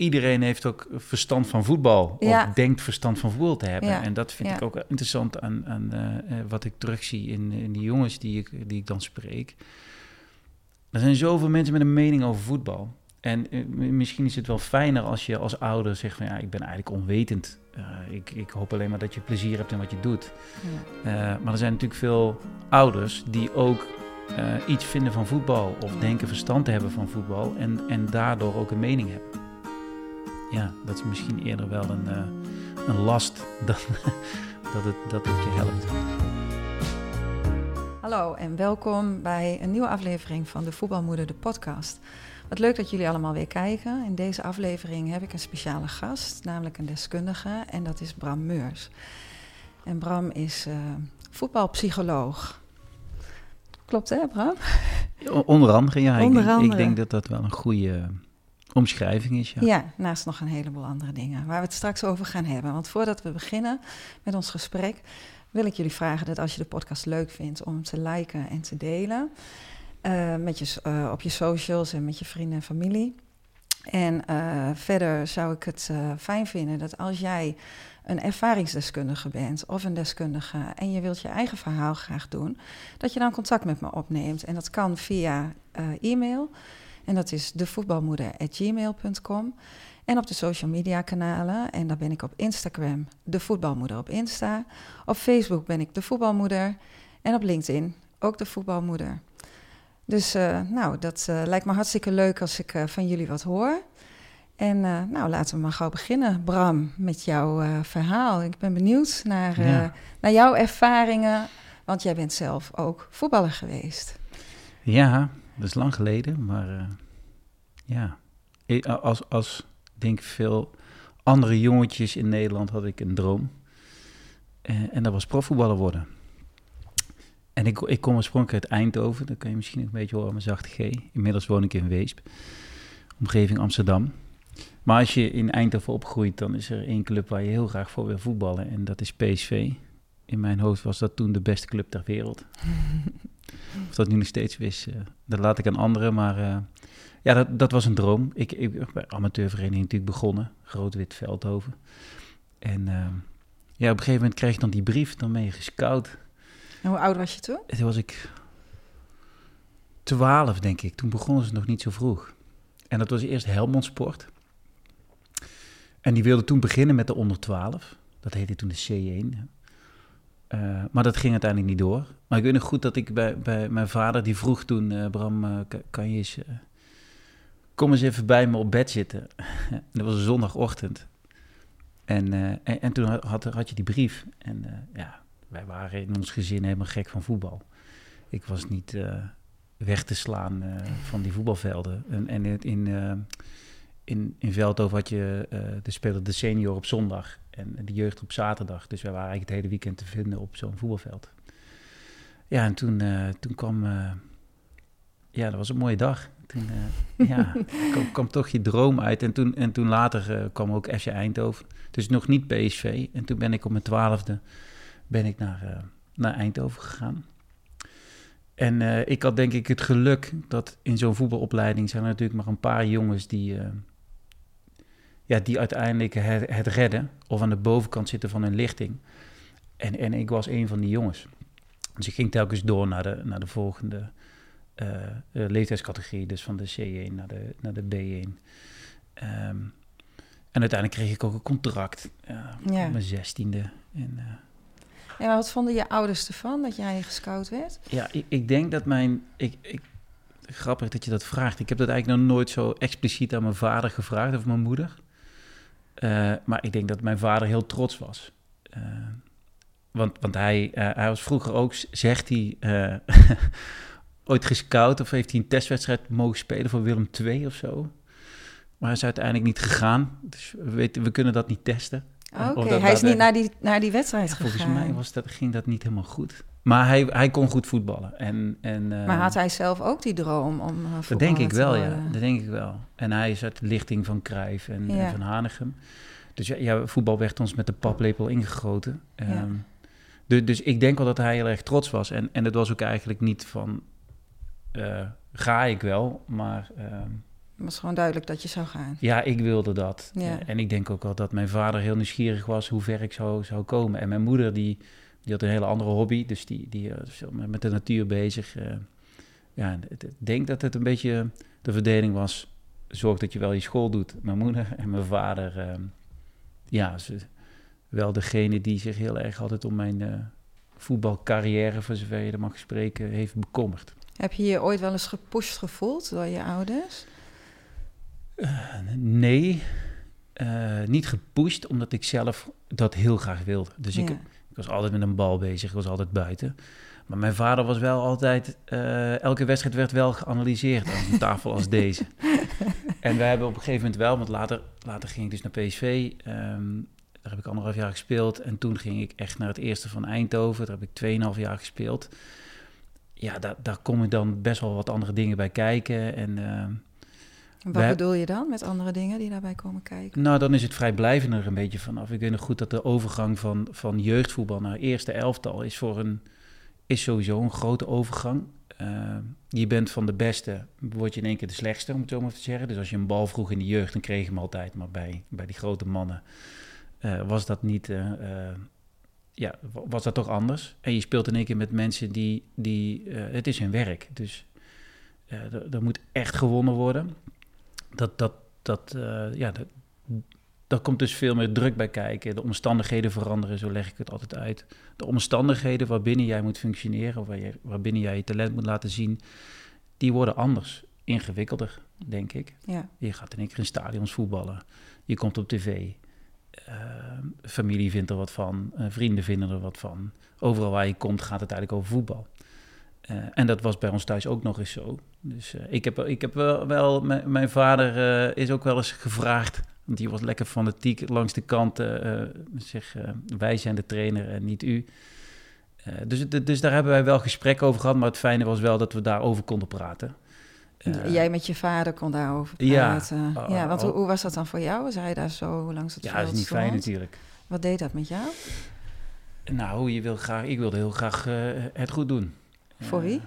iedereen heeft ook verstand van voetbal. Ja. Of denkt verstand van voetbal te hebben. Ja. En dat vind Ja. ik ook interessant aan, aan eh, eh, wat ik terugzie in, in die jongens die ik, die ik dan spreek. Er zijn zoveel mensen met een mening over voetbal. En eh, misschien is het wel fijner als je als ouder zegt van ja, ik ben eigenlijk onwetend. Ik, ik hoop alleen maar dat je plezier hebt in wat je doet. Maar er zijn natuurlijk veel ouders die ook iets vinden van voetbal of denken verstand te hebben van voetbal en, en daardoor ook een mening hebben. Ja, dat is misschien eerder wel een, eh, een last dan dat het, dat het je helpt. Hallo en welkom bij een nieuwe aflevering van de Voetbalmoeder, de podcast. Wat leuk dat jullie allemaal weer kijken. In deze aflevering heb ik een speciale gast, namelijk een deskundige, en dat is Bram Meurs. En Bram is eh, voetbalpsycholoog. Klopt hè, Bram? Onder andere, ja. Onder ik, andere. ik denk dat dat wel een goede omschrijving is. Ja. Ja. naast nog een heleboel andere dingen waar we het straks over gaan hebben. Want voordat we beginnen met ons gesprek, wil ik jullie vragen dat als je de podcast leuk vindt, om te liken en te delen. eh, met je, eh, op je socials en met je vrienden en familie. En eh, verder zou ik het fijn vinden dat als jij een ervaringsdeskundige bent of een deskundige en je wilt je eigen verhaal graag doen, dat je dan contact met me opneemt. En dat kan via e-mail. En dat is devoetbalmoeder.gmail.com. En op de social media kanalen. En daar ben ik op Instagram, de voetbalmoeder op Insta. Op Facebook ben ik de voetbalmoeder. En op LinkedIn ook de voetbalmoeder. Dus eh, nou, dat eh, lijkt me hartstikke leuk als ik eh, van jullie wat hoor. En nou, laten we maar gauw beginnen, Bram, met jouw verhaal. Ik ben benieuwd naar, Ja. naar jouw ervaringen, want jij bent zelf ook voetballer geweest. Ja, dat is lang geleden, maar eh, ja. Ik- Als, als denk veel andere jongetjes in Nederland had ik een droom. Eh, en dat was profvoetballer worden. En ik, ik kom oorspronkelijk uit Eindhoven, dat kan je misschien een beetje horen mijn zachte G. Inmiddels woon ik in Weesp, omgeving Amsterdam. Maar als je in Eindhoven opgroeit, dan is er één club waar je heel graag voor wil voetballen. En dat is PSV. In mijn hoofd was dat toen de beste club ter wereld. Of dat nu nog steeds is, eh, dat laat ik aan anderen. Maar eh, ja, dat, dat was een droom. Ik, ik ben bij amateurvereniging natuurlijk begonnen. Groot-Wit Veldhoven. En eh, ja, op een gegeven moment kreeg ik dan die brief. Dan ben je gescout. En hoe oud was je toen? En toen was ik 12, denk ik. Toen begonnen ze nog niet zo vroeg. En dat was eerst Helmond Sport. En die wilde toen beginnen met de onder 12. Dat heette toen de C1. Eh, maar dat ging uiteindelijk niet door. Maar ik weet nog goed dat ik bij, bij mijn vader, die vroeg toen... eh, Bram, ka- kan je eens... kom eens even bij me op bed zitten. en dat was een zondagochtend. En, en, en toen had, had je die brief. En ja, wij waren in ons gezin helemaal gek van voetbal. Ik was niet weg te slaan van die voetbalvelden. En, en in, in, in, in Veldhoven had je eh, de speler de senior op zondag en de jeugd op zaterdag. Dus wij waren eigenlijk het hele weekend te vinden op zo'n voetbalveld. Ja, en toen, eh, toen kwam... eh, ja, dat was een mooie dag. Toen ja, kwam, kwam toch je droom uit. En toen, en toen later kwam ook FC Eindhoven. Dus nog niet PSV. En toen ben ik op mijn twaalfde ben ik naar, naar Eindhoven gegaan. En ik had denk ik het geluk dat in zo'n voetbalopleiding zijn er natuurlijk maar een paar jongens die, ja, die uiteindelijk het, het redden of aan de bovenkant zitten van een lichting. En, en ik was een van die jongens. Dus ik ging telkens door naar de, naar de volgende eh, eh, leeftijdscategorie, dus van de C1 naar de, naar de B1. Ehm, en uiteindelijk kreeg ik ook een contract Ja. op mijn zestiende. En, En wat vonden je ouders ervan dat jij gescout werd? Ja, ik, ik denk dat mijn. Ik, ik, grappig dat je dat vraagt. Ik heb dat eigenlijk nog nooit zo expliciet aan mijn vader gevraagd of mijn moeder. Eh, maar ik denk dat mijn vader heel trots was. Eh, want want hij, eh, hij was vroeger ook, zegt hij, ooit gescout of heeft hij een testwedstrijd mogen spelen voor Willem II of zo. Maar hij is uiteindelijk niet gegaan. Dus we, weten, we kunnen dat niet testen. Oké, hij is niet naar die, naar die wedstrijd Ja, gegaan. volgens mij was dat, ging dat niet helemaal goed. Maar hij, hij kon goed voetballen. En, en, eh, Maar had hij zelf ook die droom om uh, Dat denk ik wel, ja. Dat denk ik wel. En hij is uit de lichting van Cruijff en, van Hanegem. Dus ja, ja, voetbal werd ons met de paplepel ingegoten. Ja. Ehm, du- dus ik denk wel dat hij heel erg trots was. En, en het was ook eigenlijk niet van... eh, ga ik wel, maar... ehm, Het was gewoon duidelijk dat je zou gaan. Ja, ik wilde dat. Ja. Eh, En ik denk ook wel dat mijn vader heel nieuwsgierig was hoe ver ik zou, zou komen. En mijn moeder, die, die had een hele andere hobby. Dus die, die eh, was met de natuur bezig. eh. ja, ik denk dat het een beetje de verdeling was. Zorg dat je wel je school doet. Mijn moeder en mijn vader, eh, ja, ze, wel degene die zich heel erg altijd om mijn eh, voetbalcarrière, voor zover je dat mag spreken, heeft bekommerd. Heb je je ooit wel eens gepusht gevoeld door je ouders? Nee, niet gepusht, omdat ik zelf dat heel graag wilde. Dus Ja. ik was altijd met een bal bezig, ik was altijd buiten. Maar mijn vader was wel altijd, eh, elke wedstrijd werd wel geanalyseerd aan een tafel als deze. En we hebben op een gegeven moment wel, want later, later ging ik dus naar PSV. ehm, daar heb ik anderhalf jaar gespeeld. En toen ging ik echt naar het eerste van Eindhoven. Daar heb ik tweeënhalf jaar gespeeld. Ja, daar, daar kom ik dan best wel wat andere dingen bij kijken. En ehm, Wat bedoel je dan met andere dingen die daarbij komen kijken? Nou, dan is het vrijblijvend er een beetje vanaf. Ik weet nog goed dat de overgang van, van jeugdvoetbal naar eerste elftal is voor een is sowieso een grote overgang. Eh, je bent van de beste, word je in één keer de slechtste, om het zo maar te zeggen. Dus als je een bal vroeg in de jeugd, dan kreeg je hem altijd. Maar bij, bij die grote mannen eh, was dat niet, eh, ja, wa- was dat toch anders. En je speelt in één keer met mensen die, die het is hun werk. Dus er moet echt gewonnen worden. Dat, dat, dat, eh, ja, dat, daar komt dus veel meer druk bij kijken. De omstandigheden veranderen, zo leg ik het altijd uit. De omstandigheden waarbinnen jij moet functioneren, waar je, waarbinnen jij je talent moet laten zien, die worden anders, ingewikkelder, denk ik. Ja, Je gaat in één keer in stadions voetballen. Je komt op tv. Eh, familie vindt er wat van. eh, vrienden vinden er wat van. Overal waar je komt gaat het eigenlijk over voetbal. En dat was bij ons thuis ook nog eens zo. Dus eh, ik heb, ik heb wel, wel mijn, vader eh, is ook wel eens gevraagd. Want die was lekker fanatiek langs de kant. eh, zeg, wij zijn de trainer en niet u. Dus, dus daar hebben wij wel gesprek over gehad. Maar het fijne was wel dat we daarover konden praten. Jij met je vader kon daarover ja, praten. Ja, uh, want oh. hoe, hoe was dat dan voor jou? Was hij daar zo langs het ja, veld dat is niet fijn natuurlijk. Wat deed dat met jou? Nou, je wil graag, ik wilde heel graag het goed doen. Voor wie?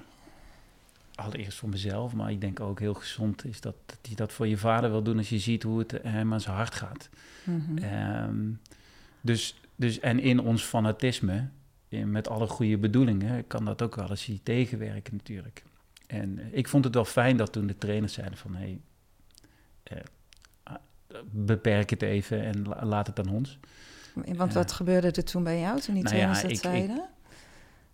Allereerst voor mezelf, maar ik denk ook heel gezond is dat, dat je dat voor je vader wil doen als je ziet hoe het hem aan zijn hart gaat. Mhm. Ehm, dus, dus, en in ons fanatisme, eh, met alle goede bedoelingen, kan dat ook wel eens je tegenwerken natuurlijk. En eh, ik vond het wel fijn dat toen de trainers zeiden van, hé, hey, eh, beperk het even en la- laat het aan ons. Want wat gebeurde er toen bij jou, toen die Nou ja, trainers dat ik- ik- zeiden?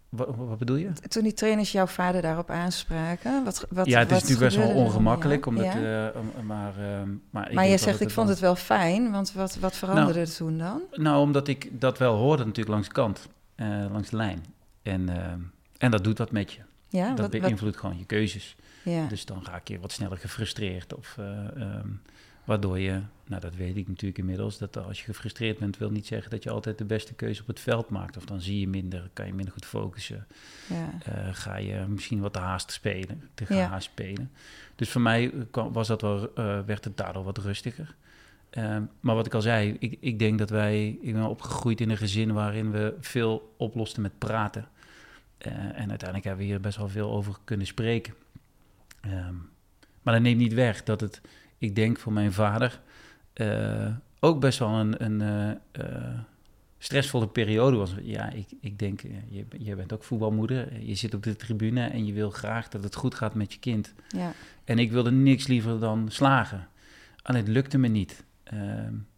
Wat, wat bedoel je? Toen die trainers jouw vader daarop aanspraken? Wat, wat, ja, het is natuurlijk best wel dan ongemakkelijk, omdat? Ja? eh, om- maar, ehm, maar, ik maar je zegt, ik vond het wel fijn, want wat, wat veranderde er toen dan? Nou, omdat ik dat wel hoorde natuurlijk langs de kant, eh, langs de lijn. En, en dat doet wat met je. Ja, dat beïnvloedt gewoon je keuzes. ja. Dus dan ga ik je wat sneller gefrustreerd. Of, eh, ehm, waardoor je, nou dat weet ik natuurlijk inmiddels, dat als je gefrustreerd bent, wil niet zeggen dat je altijd de beste keuze op het veld maakt. Of dan zie je minder, kan je minder goed focussen. ja. Eh, ga je misschien wat te haast spelen, te Ja. gehaast spelen. Dus voor mij eh, kwam- was dat wel, eh, werd het daardoor wat rustiger. Ehm, maar wat ik al zei, ik, ik denk dat wij, ik ben opgegroeid in een gezin waarin we veel oplosten met praten. En uiteindelijk hebben we hier best wel veel over kunnen spreken. Ehm, maar dat neemt niet weg dat het, ik denk voor mijn vader, ook best wel een, een eh, eh, stressvolle periode was. Ja, ik, ik denk, eh, je, je bent ook voetbalmoeder, je zit op de tribune en je wil graag dat het goed gaat met je kind. ja. En ik wilde niks liever dan slagen. Alleen het lukte me niet.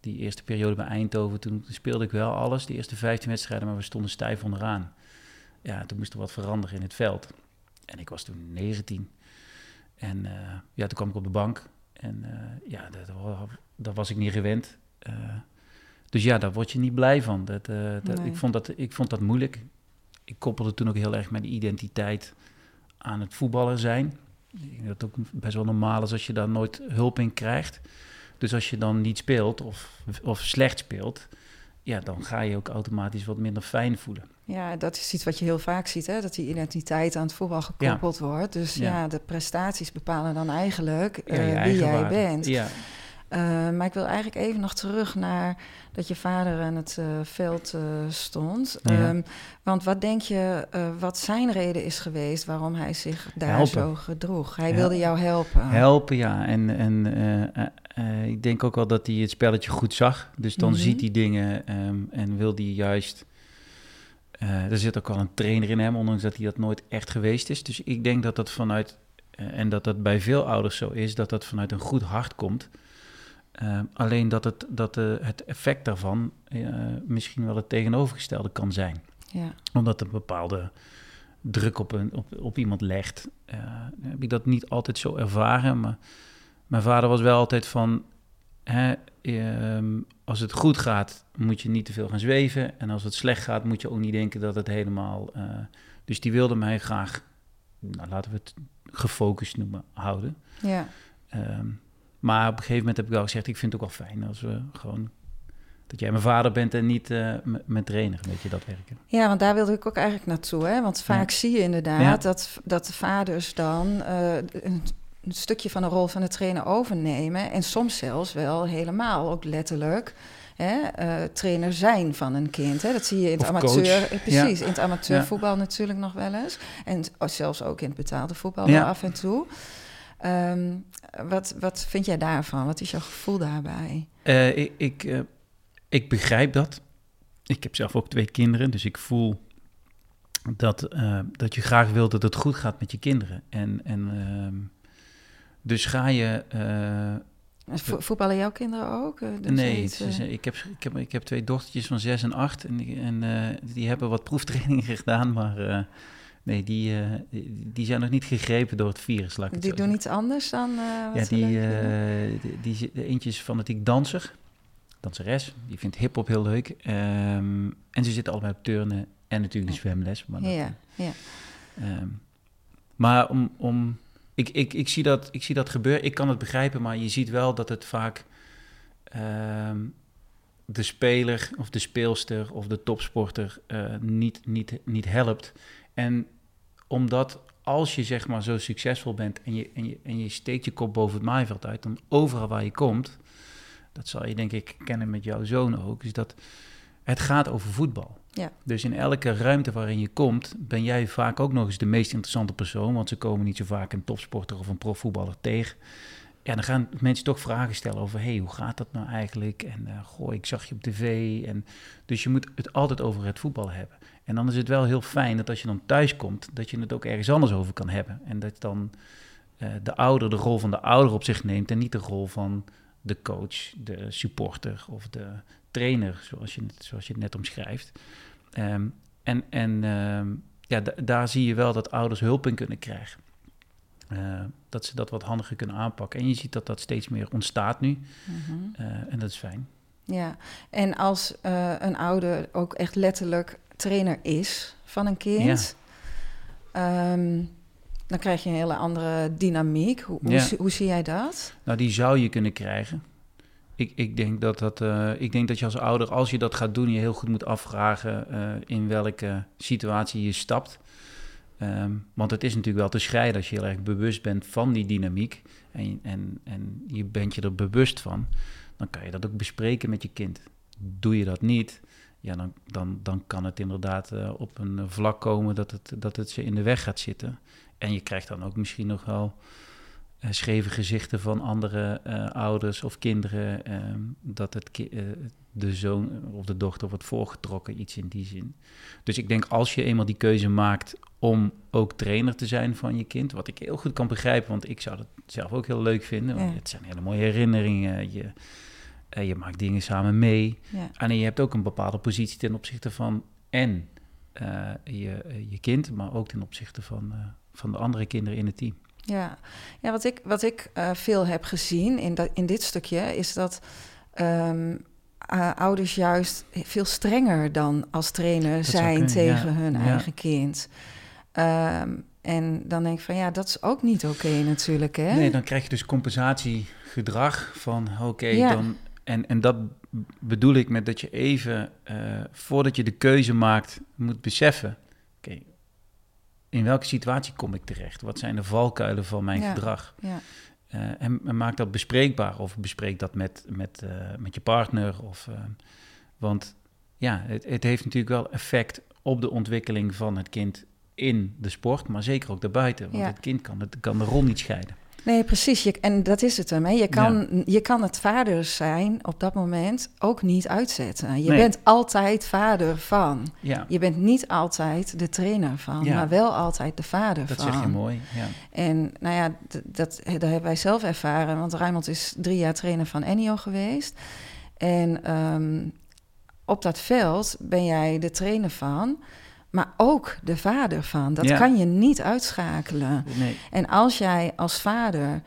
Die eerste periode bij Eindhoven, toen speelde ik wel alles, die eerste 15 wedstrijden, maar we stonden stijf onderaan. Ja, toen moest er wat veranderen in het veld. En ik was toen 19. En eh, ja, toen kwam ik op de bank. En eh, ja, dat, dat was ik niet gewend. Eh, dus ja, daar word je niet blij van. Dat, eh, dat, Nee. ik, vond dat, ik vond dat moeilijk. Ik koppelde toen ook heel erg mijn identiteit aan het voetballer zijn. Ik denk dat het ook best wel normaal is als je daar nooit hulp in krijgt. Dus als je dan niet speelt of, of slecht speelt, ja, dan ga je ook automatisch wat minder fijn voelen. Ja, dat is iets wat je heel vaak ziet, hè? dat die identiteit aan het voetbal gekoppeld wordt. Dus ja. Ja. de prestaties bepalen dan eigenlijk Ja, eh, wie jij waarde. bent. Ja, Uh, maar ik wil eigenlijk even nog terug naar dat je vader aan het uh, veld uh, stond. Ja. Um, want wat denk je, wat zijn reden is geweest waarom hij zich daar Helpen. zo gedroeg? Hij Hel- wilde jou helpen. Helpen, ja. En, en eh, eh, ik denk ook wel dat hij het spelletje goed zag. Dus dan Mhm. ziet hij dingen ehm, en wil hij juist... eh, er zit ook wel een trainer in hem, ondanks dat hij dat nooit echt geweest is. Dus ik denk dat dat vanuit... eh, en dat dat bij veel ouders zo is, dat dat vanuit een goed hart komt. Ehm, alleen dat, het, dat eh, het effect daarvan eh, misschien wel het tegenovergestelde kan zijn Ja. omdat een bepaalde druk op, een, op, op iemand legt. Eh, heb ik dat niet altijd zo ervaren. Maar mijn vader was wel altijd van... Hè, ehm, als het goed gaat, moet je niet te veel gaan zweven. En als het slecht gaat, moet je ook niet denken dat het helemaal... eh, dus die wilde mij graag, nou, laten we het gefocust noemen, houden. ja. Ehm, maar op een gegeven moment heb ik wel gezegd... ik vind het ook wel fijn als we gewoon... dat jij mijn vader bent en niet m- mijn trainer, weet je, dat werken. Ja, want daar wilde ik ook eigenlijk naartoe. Hè? Want vaak zie je inderdaad Ja. dat, dat de vaders dan eh, een, een stukje van de rol van de trainer overnemen. En soms zelfs wel helemaal, ook letterlijk, hè, eh, trainer zijn van een kind. Hè? Dat zie je in het Of amateur. eh, Precies, in het amateurvoetbal natuurlijk nog wel eens. En zelfs ook in het betaalde voetbal Ja. af en toe. Ehm, wat, wat vind jij daarvan? Wat is jouw gevoel daarbij? Eh, ik, ik, eh, ik begrijp dat. Ik heb zelf ook twee kinderen, dus ik voel dat, dat je graag wilt dat het goed gaat met je kinderen. En, en ehm, dus ga je. Vo- Voetballen jouw kinderen ook? Eh, dus nee, is- eh, ik, heb, ik, heb, ik heb twee dochtertjes van zes en acht. En, die- en die hebben wat proeftrainingen gedaan, maar nee, die, die, die zijn nog niet gegrepen door het virus. Laat ik het die doen iets anders dan wat Ja, die, die, die, de eentje is fanatiek danser, danseres. Die vindt hip-hop heel leuk. Ehm, en ze zitten allebei op turnen en natuurlijk de zwemles. Maar, dat, ja, ja. ehm, maar om, om, ik, ik, ik, zie dat, ik zie dat gebeuren. Ik kan het begrijpen, maar je ziet wel dat het vaak ehm, de speler of de speelster of de topsporter eh, niet, niet, niet helpt. En omdat als je zeg maar zo succesvol bent en je, en, je, en je steekt je kop boven het maaiveld uit, dan overal waar je komt, dat zal je denk ik kennen met jouw zoon ook, is dat het gaat over voetbal. Ja. Dus in elke ruimte waarin je komt, ben jij vaak ook nog eens de meest interessante persoon, want ze komen niet zo vaak een topsporter of een profvoetballer tegen. Ja, dan gaan mensen toch vragen stellen over, hey, hoe gaat dat nou eigenlijk? En eh, goh, ik zag je op tv. En, dus je moet het altijd over het voetbal hebben. En dan is het wel heel fijn dat als je dan thuis komt, dat je het ook ergens anders over kan hebben. En dat dan eh, de ouder de rol van de ouder op zich neemt en niet de rol van de coach, de supporter of de trainer, zoals je, zoals je het net omschrijft. Ehm, en en ehm, ja, da- daar zie je wel dat ouders hulp in kunnen krijgen. Eh, dat ze dat wat handiger kunnen aanpakken. En je ziet dat dat steeds meer ontstaat nu. Mhm. Eh, en dat is fijn. Ja, en als eh, een ouder ook echt letterlijk trainer is van een kind, ehm, dan krijg je een hele andere dynamiek. Hoe, hoe, Ja. zie- hoe zie jij dat? Nou, die zou je kunnen krijgen. Ik, ik, denk dat dat, eh, ik denk dat je als ouder, als je dat gaat doen, je heel goed moet afvragen eh, in welke situatie je stapt. Ehm, want het is natuurlijk wel te scheiden als je heel erg bewust bent van die dynamiek en, en, en je bent je er bewust van, dan kan je dat ook bespreken met je kind. Doe je dat niet, ja, dan, dan, dan kan het inderdaad eh, op een vlak komen dat het, dat het ze in de weg gaat zitten. En je krijgt dan ook misschien nog wel scheve gezichten van andere eh, ouders of kinderen. ehm, dat het ki- eh, de zoon of de dochter wordt voorgetrokken, iets in die zin. Dus ik denk als je eenmaal die keuze maakt om ook trainer te zijn van je kind, wat ik heel goed kan begrijpen, want ik zou dat zelf ook heel leuk vinden. Want Ja. het zijn hele mooie herinneringen. Je, eh, je maakt dingen samen mee. Ja, En je hebt ook een bepaalde positie ten opzichte van en eh, je, eh, je kind, maar ook ten opzichte van, eh, van de andere kinderen in het team. Ja. ja wat ik, wat ik eh, veel heb gezien in, dat, in dit stukje is dat ehm, eh, ouders juist veel strenger dan als trainer zijn kunnen, tegen ja. hun Ja. eigen kind. Ehm, en dan denk ik van ja, dat is ook niet oké natuurlijk. Hè? Nee, dan krijg je dus compensatiegedrag van oké, Ja. dan. En, en dat bedoel ik met dat je even, eh, voordat je de keuze maakt, moet beseffen: oké, in welke situatie kom ik terecht? Wat zijn de valkuilen van mijn Ja. gedrag? Ja. Uh, en, en, maak dat bespreekbaar of bespreek dat met, met, uh, met je partner. Of, uh, want ja, het, het, heeft natuurlijk wel effect op de ontwikkeling van het kind in de sport, maar zeker ook daarbuiten. Want ja. het kind kan, het, kan de rol niet scheiden. Nee, precies. Je, en dat is het hem. Hè. Je, kan, ja. je kan het vader zijn op dat moment ook niet uitzetten. Je Nee. bent altijd vader van. Ja, Je bent niet altijd de trainer van, Ja. maar wel altijd de vader dat van. zeg je mooi. Ja. En nou ja, dat, dat hebben wij zelf ervaren. Want Raymond is drie jaar trainer van Ennio geweest. En ehm, op dat veld ben jij de trainer van, maar ook de vader van. Dat Ja. kan je niet uitschakelen. Nee. En als jij als vader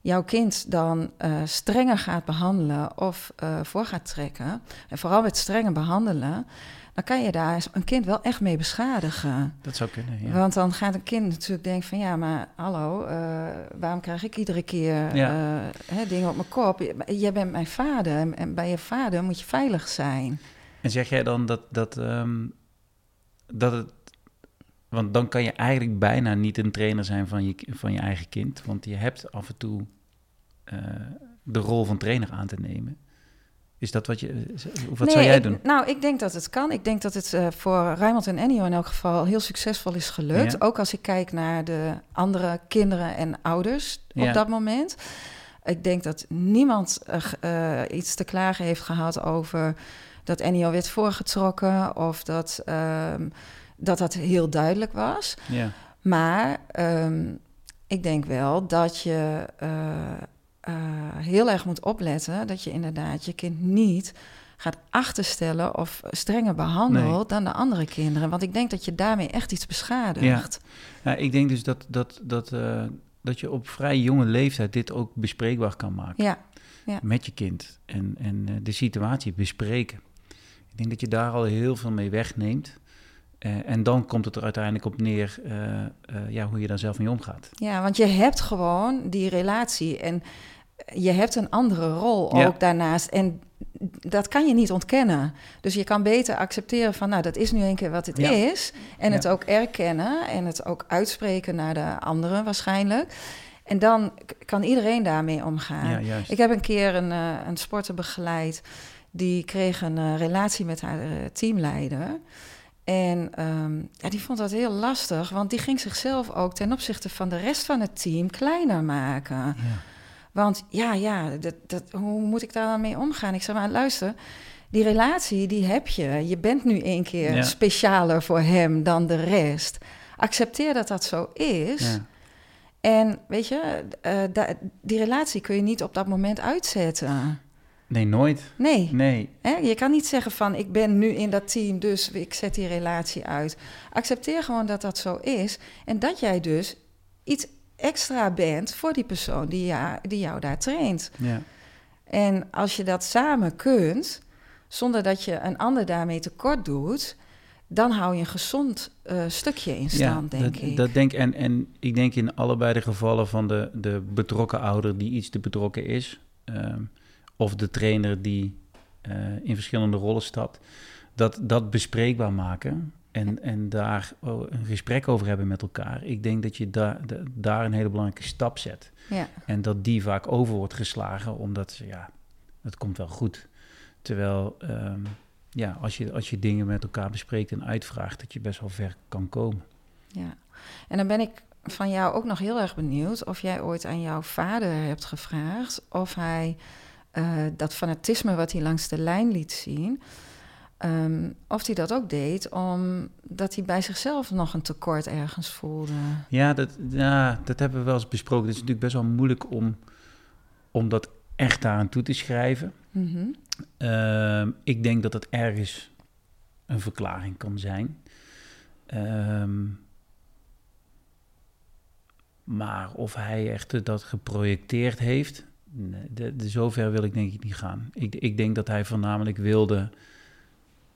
jouw kind dan eh, strenger gaat behandelen of eh, voor gaat trekken, en vooral met strenger behandelen, dan kan je daar een kind wel echt mee beschadigen. Dat zou kunnen, ja. Want dan gaat een kind natuurlijk denken van ja, maar hallo, eh, waarom krijg ik iedere keer Ja. hè, dingen op mijn kop? Jij bent mijn vader en- en bij je vader moet je veilig zijn. En zeg jij dan dat, dat, ehm, dat het... Want dan kan je eigenlijk bijna niet een trainer zijn van je, van je eigen kind. Want je hebt af en toe eh, de rol van trainer aan te nemen. Is dat wat je... Of wat zou jij ik- doen? Nou, ik denk dat het kan. Ik denk dat het eh, voor Raymond en Ennio in elk geval heel succesvol is gelukt. Ja. Ook als ik kijk naar de andere kinderen en ouders Ja. op dat moment. Ik denk dat niemand eh, iets te klagen heeft gehad over dat Ennio werd voorgetrokken of dat, ehm, dat dat heel duidelijk was. Ja, Maar ehm, ik denk wel dat je eh, eh, heel erg moet opletten dat je inderdaad je kind niet gaat achterstellen of strenger behandelt dan de andere kinderen. Want ik denk dat je daarmee echt iets beschadigt. Ja, ik denk dus dat, dat, dat, eh, dat je op vrij jonge leeftijd dit ook bespreekbaar kan maken. Ja, met je kind en, en de situatie bespreken. Ik denk dat je daar al heel veel mee wegneemt. Eh, en dan komt het er uiteindelijk op neer eh, eh, ja, hoe je daar zelf mee omgaat. ja, want je hebt gewoon die relatie en je hebt een andere rol Ja. ook daarnaast. En dat kan je niet ontkennen. Dus je kan beter accepteren van, nou, dat is nu een keer wat het Ja. is. En het ook erkennen en het ook uitspreken naar de anderen waarschijnlijk. En dan kan iedereen daarmee omgaan. Ja, juist. Ik heb een keer een, een sporter begeleid. Die kreeg een eh, relatie met haar eh, teamleider. En ehm, ja, die vond dat heel lastig, want die ging zichzelf ook ten opzichte van de rest van het team kleiner maken. Ja. Want ja, ja, dat, dat, hoe moet ik daar dan mee omgaan? Ik zei maar, luister, die relatie die heb je. Je bent nu een keer Ja. specialer voor hem dan de rest. Accepteer dat dat zo is. Ja. En weet je, eh, die relatie kun je niet op dat moment uitzetten. Nee, nooit. Nee, Nee. hè? je kan niet zeggen van ik ben nu in dat team, dus ik zet die relatie uit. Accepteer gewoon dat dat zo is en dat jij dus iets extra bent voor die persoon die, ja, die jou daar traint. Ja. En als je dat samen kunt, zonder dat je een ander daarmee tekort doet, dan hou je een gezond eh, stukje in stand, denk dat, ik. Dat denk, en, en ik denk in allebei de gevallen van de, de betrokken ouder die iets te betrokken is, ehm, of de trainer die eh, in verschillende rollen stapt, dat, dat bespreekbaar maken en, en daar oh, een gesprek over hebben met elkaar. Ik denk dat je daar da- daar een hele belangrijke stap zet. ja. En dat die vaak over wordt geslagen, omdat ze, ja, het komt wel goed. Terwijl, ehm, ja, als je, als je dingen met elkaar bespreekt en uitvraagt, dat je best wel ver kan komen. Ja, en dan ben ik van jou ook nog heel erg benieuwd of jij ooit aan jouw vader hebt gevraagd of hij eh, dat fanatisme wat hij langs de lijn liet zien, ehm, of hij dat ook deed omdat hij bij zichzelf nog een tekort ergens voelde. Ja dat, ja, dat hebben we wel eens besproken. Het is natuurlijk best wel moeilijk om, om dat echt daaraan toe te schrijven. Mhm. Ehm, ik denk dat het ergens een verklaring kan zijn. Ehm, maar of hij echt dat geprojecteerd heeft, de, de, zover wil ik denk ik niet gaan. Ik, ik denk dat hij voornamelijk wilde,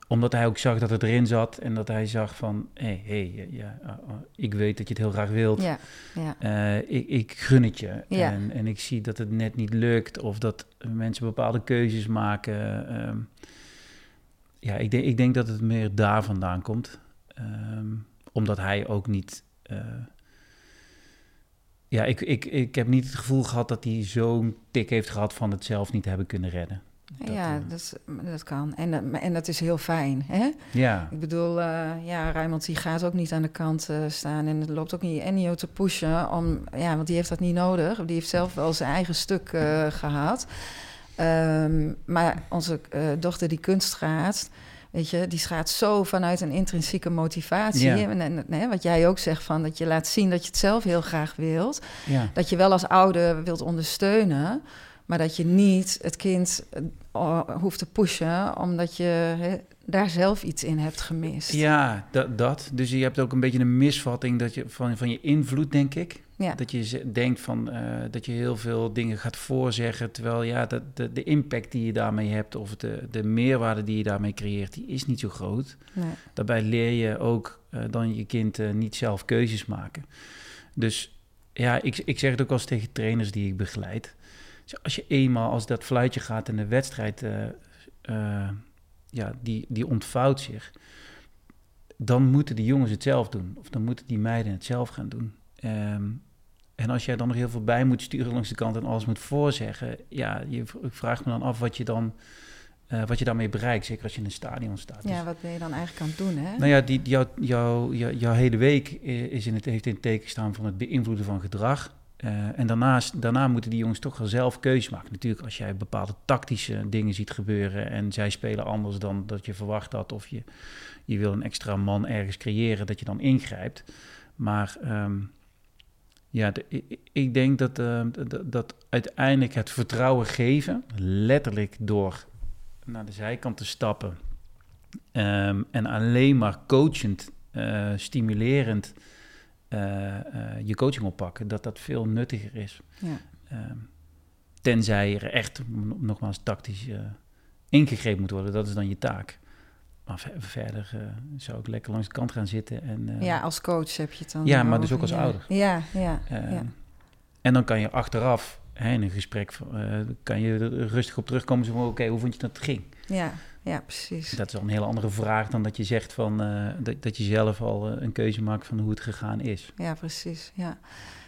omdat hij ook zag dat het erin zat en dat hij zag van, hé, hey, hey, ja, uh, uh, ik weet dat je het heel graag wilt. Ja, ja. Uh, ik, ik, gun het je. Ja. En, en, ik zie dat het net niet lukt of dat mensen bepaalde keuzes maken. Um, ja, ik denk, ik denk dat het meer daar vandaan komt. Um, omdat hij ook niet. Uh, ja, ik, ik, ik heb niet het gevoel gehad dat hij zo'n tik heeft gehad van het zelf niet hebben kunnen redden. Dat, ja, eh, dat, dat kan. En, dat- en dat is heel fijn. Hè? ja, Ik bedoel, eh, ja, Rijmond die gaat ook niet aan de kant eh, staan en het loopt ook niet Ennio te pushen. Om, ja, want die heeft dat niet nodig. Die heeft zelf wel zijn eigen stuk eh, gehad. Ehm, maar onze dochter die kunst gaat, weet je, die gaat zo vanuit een intrinsieke motivatie. Ja. En, wat jij ook zegt, van dat je laat zien dat je het zelf heel graag wilt. ja. Dat je wel als ouder wilt ondersteunen, maar dat je niet het kind hoeft te pushen, omdat je daar zelf iets in hebt gemist. Ja, dat, dat. Dus je hebt ook een beetje een misvatting dat je, van, van je invloed, denk ik. Ja. Dat je denkt van, eh, dat je heel veel dingen gaat voorzeggen, terwijl ja, dat, de, de impact die je daarmee hebt of de, de meerwaarde die je daarmee creëert, die is niet zo groot. Nee. Daarbij leer je ook eh, dan je kind eh, niet zelf keuzes maken. Dus ja, ik, ik zeg het ook eens tegen trainers die ik begeleid. Dus Als je eenmaal, als dat fluitje gaat en de wedstrijd, eh, eh, ja, die, die ontvouwt zich, dan moeten die jongens het zelf doen. Of dan moeten die meiden het zelf gaan doen. Ehm, en als jij dan nog heel veel bij moet sturen langs de kant en alles moet voorzeggen, ja, je, ik vraag me dan af wat je dan, eh, wat je daarmee bereikt. Zeker als je in een stadion staat. Dus- Ja, wat ben je dan eigenlijk aan het doen, hè? nou ja, die, jouw, jouw, jouw, jouw hele week is in het, heeft in het teken staan van het beïnvloeden van gedrag. Eh, en daarnaast, daarna moeten die jongens toch zelf keuzes maken. Natuurlijk, als jij bepaalde tactische dingen ziet gebeuren en zij spelen anders dan dat je verwacht had, of je, je wil een extra man ergens creëren, dat je dan ingrijpt. Maar ehm, ja, ik- denk dat, eh, dat, uiteindelijk het vertrouwen geven, letterlijk door naar de zijkant te stappen Ehm, en alleen maar coachend, eh, stimulerend je coaching oppakken, dat dat veel nuttiger is. Ja. Ehm, tenzij er echt, nogmaals, tactisch eh, ingegrepen moet worden, dat is dan je taak. Maar ver- verder eh, zou ik lekker langs de kant gaan zitten. En, eh, ja, als coach heb je het dan. Ja, maar over, dus ook als ja. ouder. Ja, ja, ehm, ja. En dan kan je achteraf hè, in een gesprek, eh, kan je er rustig op terugkomen. Zo van, oké, hoe vond je dat het ging? ja, ja, precies. Dat is al een hele andere vraag dan dat je zegt van eh, dat, dat je zelf al eh, een keuze maakt van hoe het gegaan is. Ja, precies. Ja.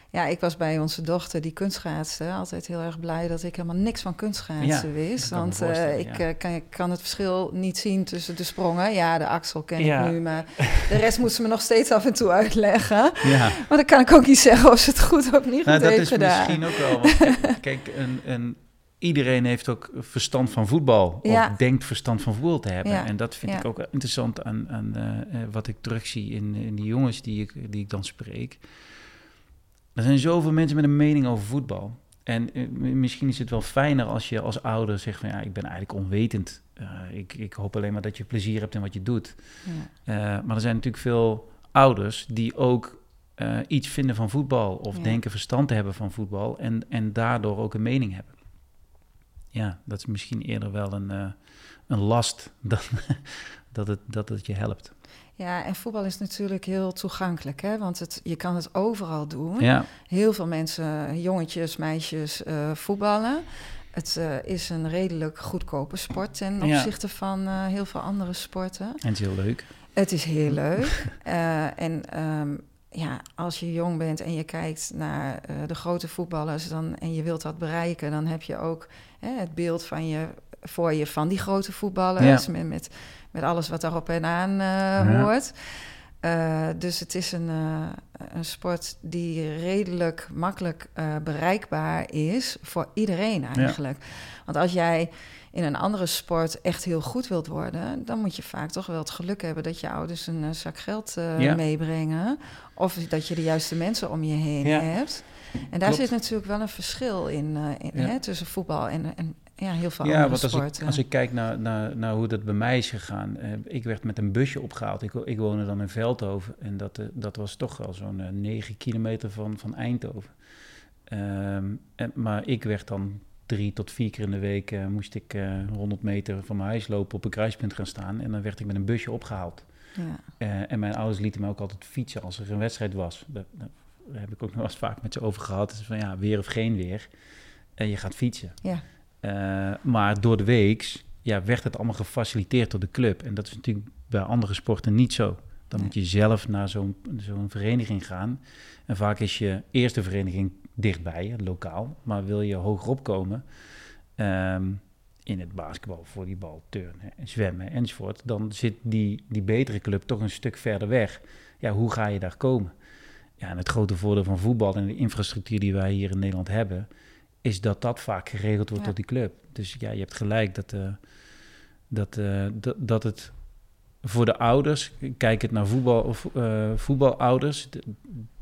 ja, ik was bij onze dochter die kunstschaatste altijd heel erg blij dat ik helemaal niks van kunstschaatsen Ja, wist. dat Want eh, ik ja. kan, ik kan het verschil niet zien tussen de sprongen. Ja, de axel ken Ja. ik nu, maar de rest moet ze me nog steeds af en toe uitleggen. Ja, Maar dan kan ik ook niet zeggen of ze het goed of niet goed nou, dat heeft is gedaan. misschien ook wel. Want kijk, kijk, een, een, iedereen heeft ook verstand van voetbal. Ja. Of denkt verstand van voetbal te hebben. Ja, En dat vind ja. ik ook interessant aan, aan eh, eh, wat ik terugzie in, in die jongens die ik, die ik dan spreek. Er zijn zoveel mensen met een mening over voetbal. En eh, misschien is het wel fijner als je als ouder zegt van ja, ik ben eigenlijk onwetend. Ik, ik hoop alleen maar dat je plezier hebt in wat je doet. Ja. Maar er zijn natuurlijk veel ouders die ook iets vinden van voetbal of denken verstand te hebben van voetbal en, en daardoor ook een mening hebben. Ja, dat is misschien eerder wel een, eh, een last dan dat, het, dat het je helpt. ja, en voetbal is natuurlijk heel toegankelijk, hè? want het, je kan het overal doen. Ja, Heel veel mensen, jongetjes, meisjes, eh, voetballen. Het eh, is een redelijk goedkope sport ten Ja. opzichte van heel veel andere sporten. en het is heel leuk. Het is heel leuk. En ehm, ja, als je jong bent en je kijkt naar de grote voetballers dan, en je wilt dat bereiken, dan heb je ook hè, het beeld van je, voor je van die grote voetballers. Ja. Met, met, met alles wat daarop en aan eh, Ja. hoort. Eh, dus het is een, eh, een sport die redelijk makkelijk bereikbaar is voor iedereen eigenlijk. Want als jij in een andere sport echt heel goed wilt worden, dan moet je vaak toch wel het geluk hebben dat je ouders een zak geld meebrengen. Of dat je de juiste mensen om je heen hebt. En daar Klopt. zit natuurlijk wel een verschil in, eh, in Ja. hè, tussen voetbal en, en ja, heel veel Ja, andere want als ik, sporten. als ik kijk naar, naar, naar hoe dat bij mij is gegaan. eh, ik werd met een busje opgehaald. Ik, ik woonde dan in Veldhoven. En dat, eh, dat was toch wel zo'n eh, 9 kilometer van, van Eindhoven. Ehm, en, maar ik werd dan drie tot vier keer in de week... moest ik eh 100 meter van mijn huis lopen op een kruispunt gaan staan. En dan werd ik met een busje opgehaald. ja. En mijn ouders lieten me ook altijd fietsen als er een wedstrijd was. Dat, dat- daar heb ik ook nog wel eens vaak met ze over gehad. Dus van ja, weer of geen weer. En je gaat fietsen. Ja. Eh, maar door de weeks ja, werd het allemaal gefaciliteerd door de club. En dat is natuurlijk bij andere sporten niet zo. Dan Nee. moet je zelf naar zo'n zo'n vereniging gaan. En vaak is je eerste vereniging dichtbij, lokaal. Maar wil je hogerop komen, ehm, in het basketbal, volleybal, turnen, en zwemmen enzovoort, dan zit die, die betere club toch een stuk verder weg. Ja, hoe ga je daar komen? Ja, en het grote voordeel van voetbal en de infrastructuur die wij hier in Nederland hebben, is dat dat vaak geregeld wordt Ja. door die club. Dus ja, je hebt gelijk dat, eh, dat, eh, dat, dat het voor de ouders, kijk het naar voetbal, of, eh, voetbalouders, de-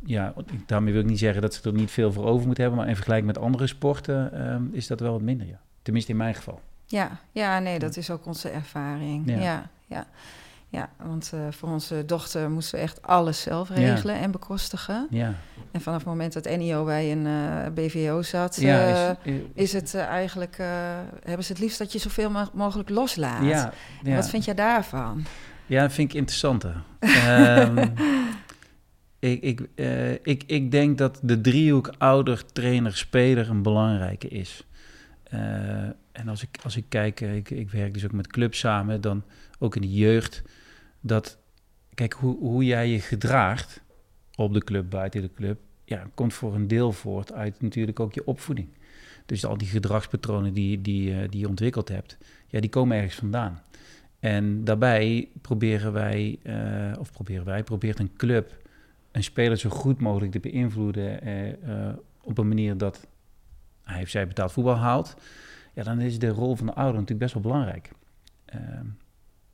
ja, daarmee wil ik niet zeggen dat ze er niet veel voor over moeten hebben, maar in vergelijking met andere sporten ehm, is dat wel wat minder, ja. Tenminste in mijn geval. Ja, ja, nee, dat is ook onze ervaring. Ja. Ja, ja, ja. want eh, voor onze dochter moesten we echt alles zelf regelen en bekostigen. Ja, En vanaf het moment dat NIO bij een eh, BVO zat, ja eh, is, is het eigenlijk, hebben ze het liefst dat je zoveel mo- mogelijk loslaat. ja, ja. Wat vind jij daarvan? Ja, dat vind ik interessanter. Ehm, ik, ik, ik, ik denk dat de driehoek ouder, trainer, speler een belangrijke is. En als ik, als ik kijk, ik, ik werk dus ook met clubs samen, dan ook in de jeugd. Dat, kijk, hoe, hoe jij je gedraagt op de club, buiten de club, ja, komt voor een deel voort uit natuurlijk ook je opvoeding. Dus al die gedragspatronen die, die, eh, die je ontwikkeld hebt, ja, die komen ergens vandaan. En daarbij proberen wij, eh, of proberen wij, probeert een club een speler zo goed mogelijk te beïnvloeden eh, op een manier dat hij of zij betaald voetbal haalt. Ja, dan is de rol van de ouder natuurlijk best wel belangrijk.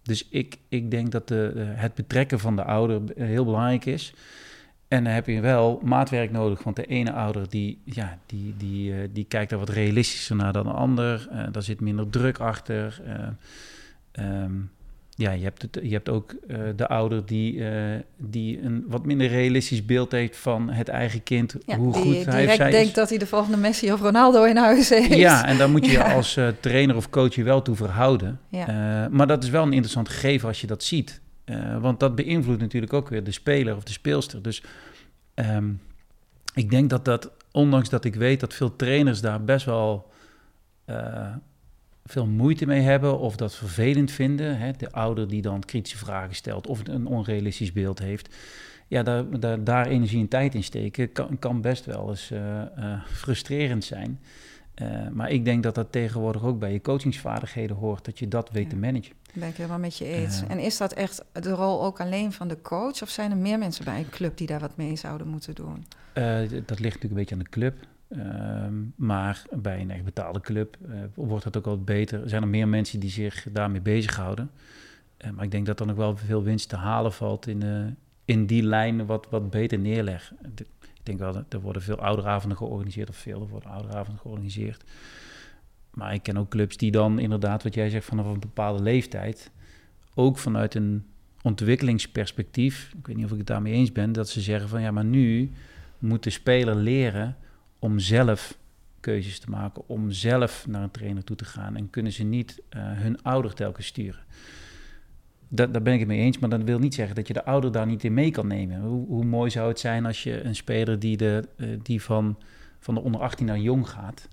Dus ik, ik denk dat de, het betrekken van de ouder eh, heel belangrijk is. En dan heb je wel maatwerk nodig, want de ene ouder die, ja, die, die, eh, die kijkt er wat realistischer naar dan de ander. Eh, daar zit minder druk achter. Ehm, ja, je hebt, het, je hebt ook eh, de ouder die, eh, die een wat minder realistisch beeld heeft van het eigen kind. Ja, hoe die goed hij direct zij denkt is. dat hij de volgende Messi of Ronaldo in huis heeft. Ja, en daar moet je je Ja. als eh, trainer of coach je wel toe verhouden. Ja. Maar dat is wel een interessant gegeven als je dat ziet. Want dat beïnvloedt natuurlijk ook weer de speler of de speelster. Dus ehm, ik denk dat dat, ondanks dat ik weet dat veel trainers daar best wel veel moeite mee hebben of dat vervelend vinden. Hè? De ouder die dan kritische vragen stelt of een onrealistisch beeld heeft. Ja, daar, daar, daar energie en tijd in steken kan, kan best wel eens eh, eh, frustrerend zijn. Eh, maar ik denk dat dat tegenwoordig ook bij je coachingsvaardigheden hoort, dat je dat weet Ja. te managen. Ben ik helemaal met je eens. En is dat echt de rol ook alleen van de coach? Of zijn er meer mensen bij een club die daar wat mee zouden moeten doen? Dat ligt natuurlijk een beetje aan de club. Ehm, maar bij een echt betaalde club eh, wordt het ook wel beter. Er zijn er meer mensen die zich daarmee bezighouden. Eh, maar ik denk dat er nog wel veel winst te halen valt in, eh, in die lijn wat, wat beter neerleggen. Ik denk wel dat er worden veel ouderavonden georganiseerd, of veel, er worden ouderavonden georganiseerd. Maar ik ken ook clubs die dan inderdaad, wat jij zegt, vanaf een bepaalde leeftijd, ook vanuit een ontwikkelingsperspectief, ik weet niet of ik het daarmee eens ben, dat ze zeggen van ja, maar nu moet de speler leren om zelf keuzes te maken, om zelf naar een trainer toe te gaan en kunnen ze niet eh, hun ouder telkens sturen. Dat, daar ben ik het mee eens, maar dat wil niet zeggen dat je de ouder daar niet in mee kan nemen. Hoe, hoe mooi zou het zijn als je een speler die, de, eh, die van, van de onder 18 naar jong gaat,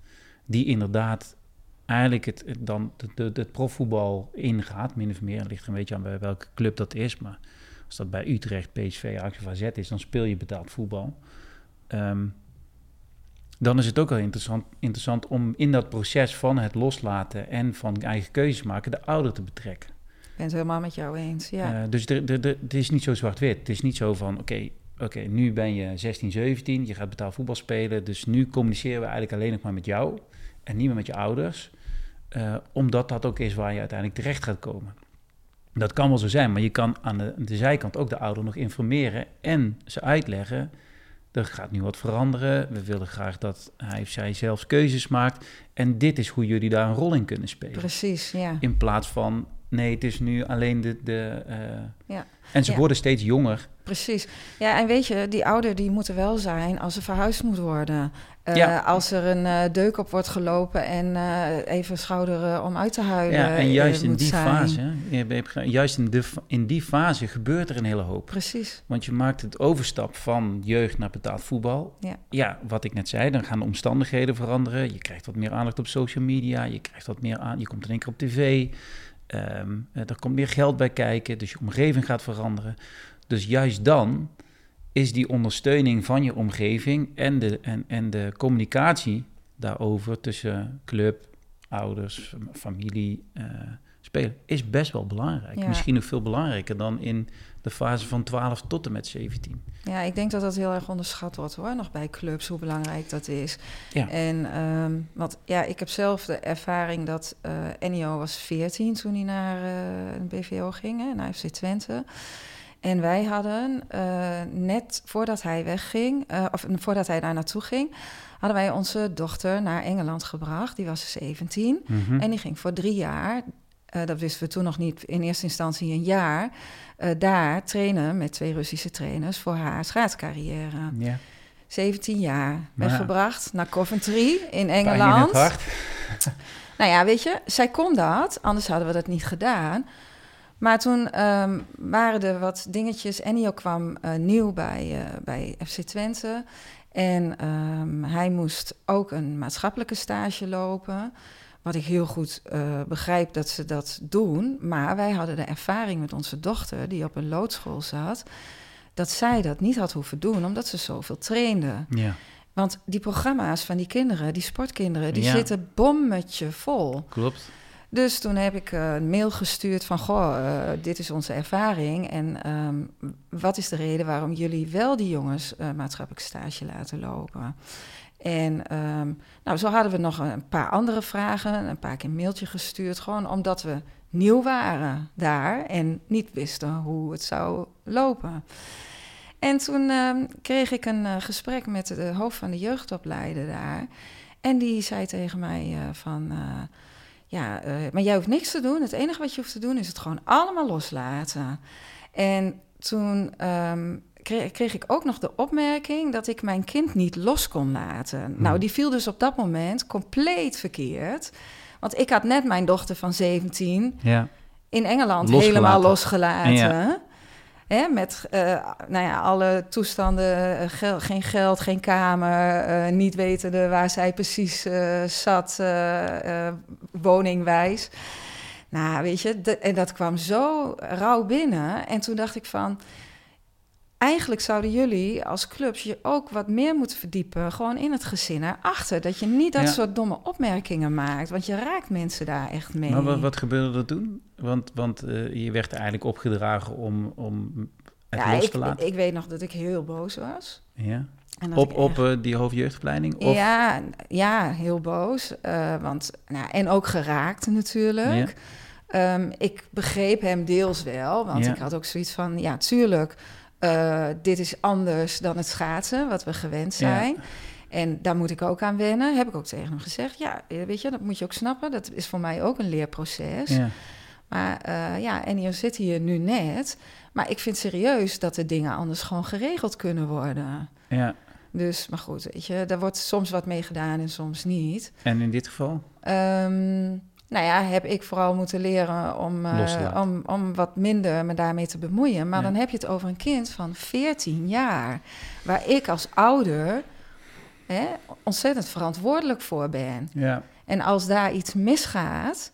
die inderdaad eigenlijk het, dan het, het, profvoetbal ingaat, min of meer. Het ligt een beetje aan bij welke club dat is, maar als dat bij Utrecht, PSV, Ajax of AZ is, dan speel je betaald voetbal. Ehm, dan is het ook wel interessant, interessant om in dat proces van het loslaten en van eigen keuzes maken de ouder te betrekken. Ik ben het helemaal met jou eens. Ja. Eh, dus het is niet zo zwart-wit. Het is niet zo van, oké, oké, nu ben je 16, 17, je gaat betaald voetbal spelen, dus nu communiceren we eigenlijk alleen nog maar met jou en niet meer met je ouders, eh, omdat dat ook is waar je uiteindelijk terecht gaat komen. Dat kan wel zo zijn, maar je kan aan de, de zijkant ook de ouder nog informeren en ze uitleggen. Er gaat nu wat veranderen. We willen graag dat hij of zij zelfs keuzes maakt. En dit is hoe jullie daar een rol in kunnen spelen. Precies, ja. In plaats van, nee, het is nu alleen de... de eh, Ja. En ze Ja. worden steeds jonger. Precies. Ja, en weet je, die ouder die moet er wel zijn als er verhuisd moet worden. Eh, Ja. Als er een eh, deuk op wordt gelopen en eh, even schouder eh, om uit te huilen Ja, en juist in die zijn. fase, juist in, de, in die fase gebeurt er een hele hoop. Precies. Want je maakt het overstap van jeugd naar betaald voetbal. Ja. ja, wat ik net zei, dan gaan de omstandigheden veranderen. Je krijgt wat meer aandacht op social media. Je krijgt wat meer aan. Je komt in één keer op tv. Eh, er komt meer geld bij kijken. Dus je omgeving gaat veranderen. Dus juist dan is die ondersteuning van je omgeving en de, en, en de communicatie daarover tussen club, ouders, familie, uh, spelen, is best wel belangrijk. Misschien nog veel belangrijker dan in de fase van 12 tot en met 17. Ja, ik denk dat dat heel erg onderschat wordt hoor, nog bij clubs, hoe belangrijk dat is. Ja. En um, want ja, ik heb zelf de ervaring dat uh, Ennio was 14 toen hij naar uh, een BVO ging, hè, naar FC Twente. En wij hadden uh, net voordat hij wegging, of voordat hij daar naartoe ging, hadden wij onze dochter naar Engeland gebracht. Die was 17 mm en die ging voor drie jaar uh, dat wisten we toen nog niet, in eerste instantie een jaar, uh, daar trainen met twee Russische trainers voor haar schaatscarrière. Ja. 17 jaar weggebracht naar Coventry in Engeland. nou ja, weet je, zij kon dat, anders hadden we dat niet gedaan. Maar toen um, waren er wat dingetjes. Ennio kwam uh, nieuw bij, bij FC Twente. En um, hij moest ook een maatschappelijke stage lopen. Wat ik heel goed uh, begrijp dat ze dat doen. Maar wij hadden de ervaring met onze dochter, die op een loodschool zat, dat zij dat niet had hoeven doen, omdat ze zoveel trainde. Ja. Want die programma's van die kinderen, die sportkinderen, die zitten bommetje vol. Klopt. Dus toen heb ik uh, een mail gestuurd van, goh, uh, dit is onze ervaring. En um, wat is de reden waarom jullie wel die jongens uh, maatschappelijk stage laten lopen? En um, nou, zo hadden we nog een paar andere vragen, een paar keer een mailtje gestuurd, gewoon omdat we nieuw waren daar en niet wisten hoe het zou lopen. En toen um, kreeg ik een uh, gesprek met de hoofd van de jeugdopleider daar. En die zei tegen mij uh, van, uh, ja, maar jij hoeft niks te doen. Het enige wat je hoeft te doen is het gewoon allemaal loslaten. En toen um, kreeg, kreeg, ik ook nog de opmerking dat ik mijn kind niet los kon laten. Hmm. Nou, die viel dus op dat moment compleet verkeerd. Want ik had net mijn dochter van 17 ja. in Engeland helemaal losgelaten. Hè, met uh, nou ja, alle toestanden, uh, gel geen geld, geen kamer, uh, niet wetende waar zij precies zat, woningwijs. Nou, weet je, en dat kwam zo rauw binnen. En toen dacht ik van, eigenlijk zouden jullie als clubs je ook wat meer moeten verdiepen, gewoon in het gezin erachter. Dat je niet dat soort domme opmerkingen maakt, want je raakt mensen daar echt mee. Maar wat, wat gebeurde er toen? Want, want uh, je werd eigenlijk opgedragen om, om het ja, los te laten. Ik, ik weet nog dat ik heel boos was. Ja. Op, echt... op uh, die hoofdjeugdopleiding? Of? Ja, ja, heel boos. Uh, want, nou, en ook geraakt natuurlijk. Ja. Um, ik begreep hem deels wel, want ja. ik had ook zoiets van, ja, tuurlijk uh, dit is anders dan het schaatsen, wat we gewend zijn. En daar moet ik ook aan wennen. Heb ik ook tegen hem gezegd. Ja, weet je, dat moet je ook snappen. Dat is voor mij ook een leerproces. Ja. Maar uh, ja, en hier zit hier nu net. Maar ik vind serieus dat de dingen anders gewoon geregeld kunnen worden. Ja. Dus, maar goed, weet je, daar wordt soms wat mee gedaan en soms niet. En in dit geval? Um, nou ja, heb ik vooral moeten leren om, uh, om, om wat minder me daarmee te bemoeien. Maar dan heb je het over een kind van 14 jaar, waar ik als ouder hè, ontzettend verantwoordelijk voor ben. Ja. En als daar iets misgaat,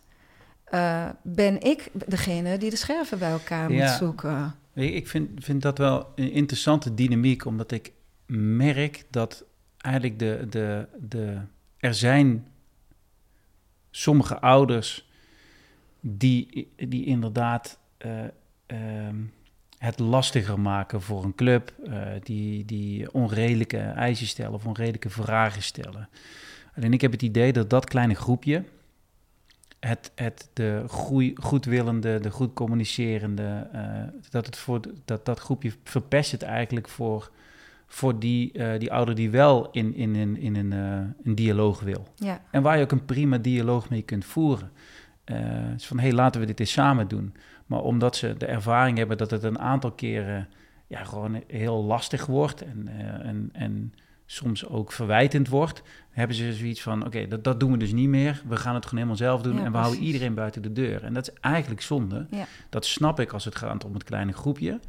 uh, ben ik degene die de scherven bij elkaar moet zoeken. Ik vind, vind dat wel een interessante dynamiek, omdat ik merk dat eigenlijk de, de, de, er zijn sommige ouders die, die inderdaad uh, het lastiger maken voor een club, uh, die, die onredelijke eisen stellen of onredelijke vragen stellen. Alleen ik heb het idee dat dat kleine groepje, het, het de goedwillende, de goed communicerende, uh, dat, het voor, dat dat groepje verpest het eigenlijk voor voor die, uh, die ouder die wel in, in, in, in een, uh, een dialoog wil. Ja. En waar je ook een prima dialoog mee kunt voeren. Uh, van, hé, hey, laten we dit eens samen doen. Maar omdat ze de ervaring hebben dat het een aantal keren ja, gewoon heel lastig wordt en, en, en soms ook verwijtend wordt, hebben ze zoiets van, oké, dat, dat doen we dus niet meer. We gaan het gewoon helemaal zelf doen en we houden iedereen buiten de deur. En dat is eigenlijk zonde. Ja. Dat snap ik als het gaat om het kleine groepje.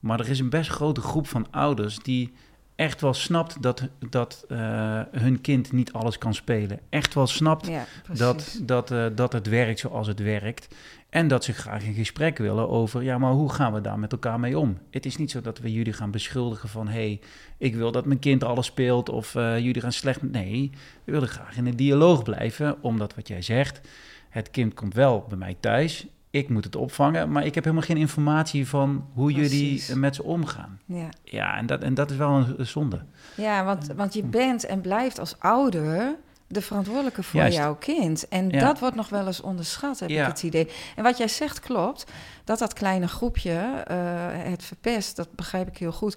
Maar er is een best grote groep van ouders die echt wel snapt dat, dat eh, hun kind niet alles kan spelen. Echt wel snapt Ja, dat, dat, eh, dat het werkt zoals het werkt. En dat ze graag in gesprek willen over, ja, maar hoe gaan we daar met elkaar mee om? Het is niet zo dat we jullie gaan beschuldigen van, hé, hey, ik wil dat mijn kind alles speelt of eh, jullie gaan slecht. Nee, we willen graag in een dialoog blijven, omdat wat jij zegt, het kind komt wel bij mij thuis. Ik moet het opvangen, maar ik heb helemaal geen informatie van hoe jullie Precies. met ze omgaan. ja. Ja, en dat, en dat is wel een, zonde. Ja, want, want je bent en blijft als ouder de verantwoordelijke voor Juist. jouw kind. En Ja. dat wordt nog wel eens onderschat, heb Ja. ik het idee. En wat jij zegt klopt, dat dat kleine groepje eh, het verpest, dat begrijp ik heel goed.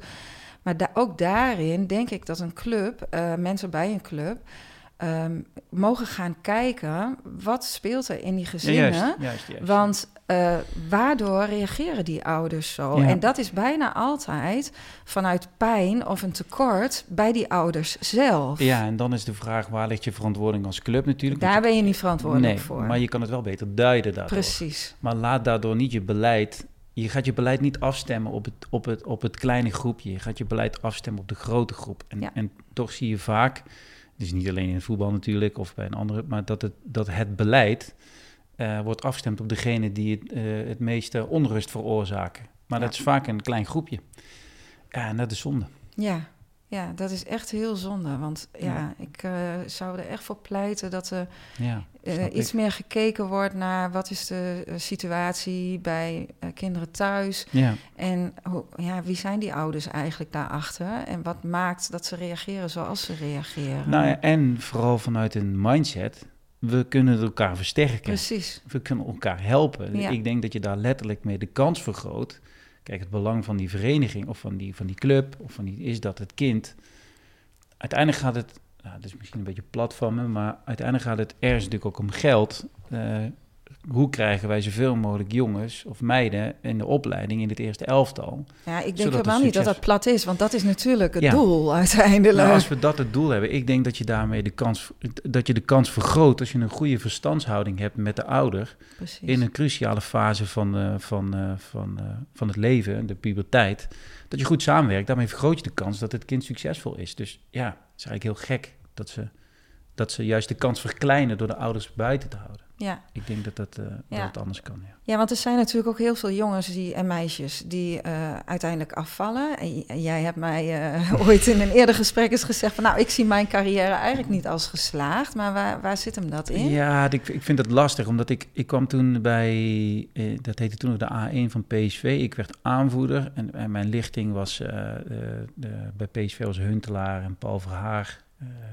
Maar da- ook daarin denk ik dat een club, eh, mensen bij een club, ehm, mogen gaan kijken wat speelt er in die Ja, gezinnen. juist, juist, juist. Want eh, waardoor reageren die ouders zo? Ja. En dat is bijna altijd vanuit pijn of een tekort bij die ouders zelf. Ja, en dan is de vraag, waar ligt je verantwoording als club natuurlijk? Daar ben je niet verantwoordelijk nee, voor. maar je kan het wel beter duiden daardoor. Precies. Maar laat daardoor niet je beleid... Je gaat je beleid niet afstemmen op het, op het, op het kleine groepje. Je gaat je beleid afstemmen op de grote groep. En, Ja. en toch zie je vaak, dus niet alleen in het voetbal natuurlijk of bij een andere... maar dat het, dat het beleid eh, wordt afgestemd op degene die het, eh, het meeste onrust veroorzaken. Maar Ja. dat is vaak een klein groepje. Ja, en dat is zonde. Ja. Ja, dat is echt heel zonde. Want ja, Ja. ik eh, zou er echt voor pleiten dat er Ja, eh, iets ik. meer gekeken wordt naar wat is de eh, situatie bij kinderen thuis. Ja. En hoe, ja, wie zijn die ouders eigenlijk daarachter? En wat maakt dat ze reageren zoals ze reageren? Nou ja, en vooral vanuit een mindset, we kunnen elkaar versterken. Precies. We kunnen elkaar helpen. Ik denk dat je daar letterlijk mee de kans vergroot. Kijk, het belang van die vereniging of van die, van die club of van die, is dat het kind. Uiteindelijk gaat het. Nou, dat is misschien een beetje plat van me, maar uiteindelijk gaat het ergens natuurlijk ook om geld. Eh, hoe krijgen wij zoveel mogelijk jongens of meiden in de opleiding in het eerste elftal? Ja, ik denk helemaal niet dat dat plat is, want dat is natuurlijk het Ja. doel uiteindelijk. Nou, als we dat het doel hebben, ik denk dat je daarmee de kans, dat je de kans vergroot als je een goede verstandshouding hebt met de ouder. Precies. in een cruciale fase van, eh, van, eh, van, eh, van het leven, de puberteit, dat je goed samenwerkt. Daarmee vergroot je de kans dat het kind succesvol is. Dus ja, het is eigenlijk heel gek dat ze, dat ze juist de kans verkleinen door de ouders buiten te houden. Ja. Ik denk dat dat, Ja. dat het anders kan. Ja. ja, want er zijn natuurlijk ook heel veel jongens die, en meisjes die eh, uiteindelijk afvallen. En jij hebt mij eh, ooit in een eerder gesprek eens gezegd van... nou, ik zie mijn carrière eigenlijk niet als geslaagd. Maar waar, waar zit hem dat in? Ja, ik, ik vind dat lastig, omdat ik, ik kwam toen bij, dat heette toen nog de A1 van PSV. Ik werd aanvoerder en, en mijn lichting was, de, bij PSV was Huntelaar en Paul Verhaar.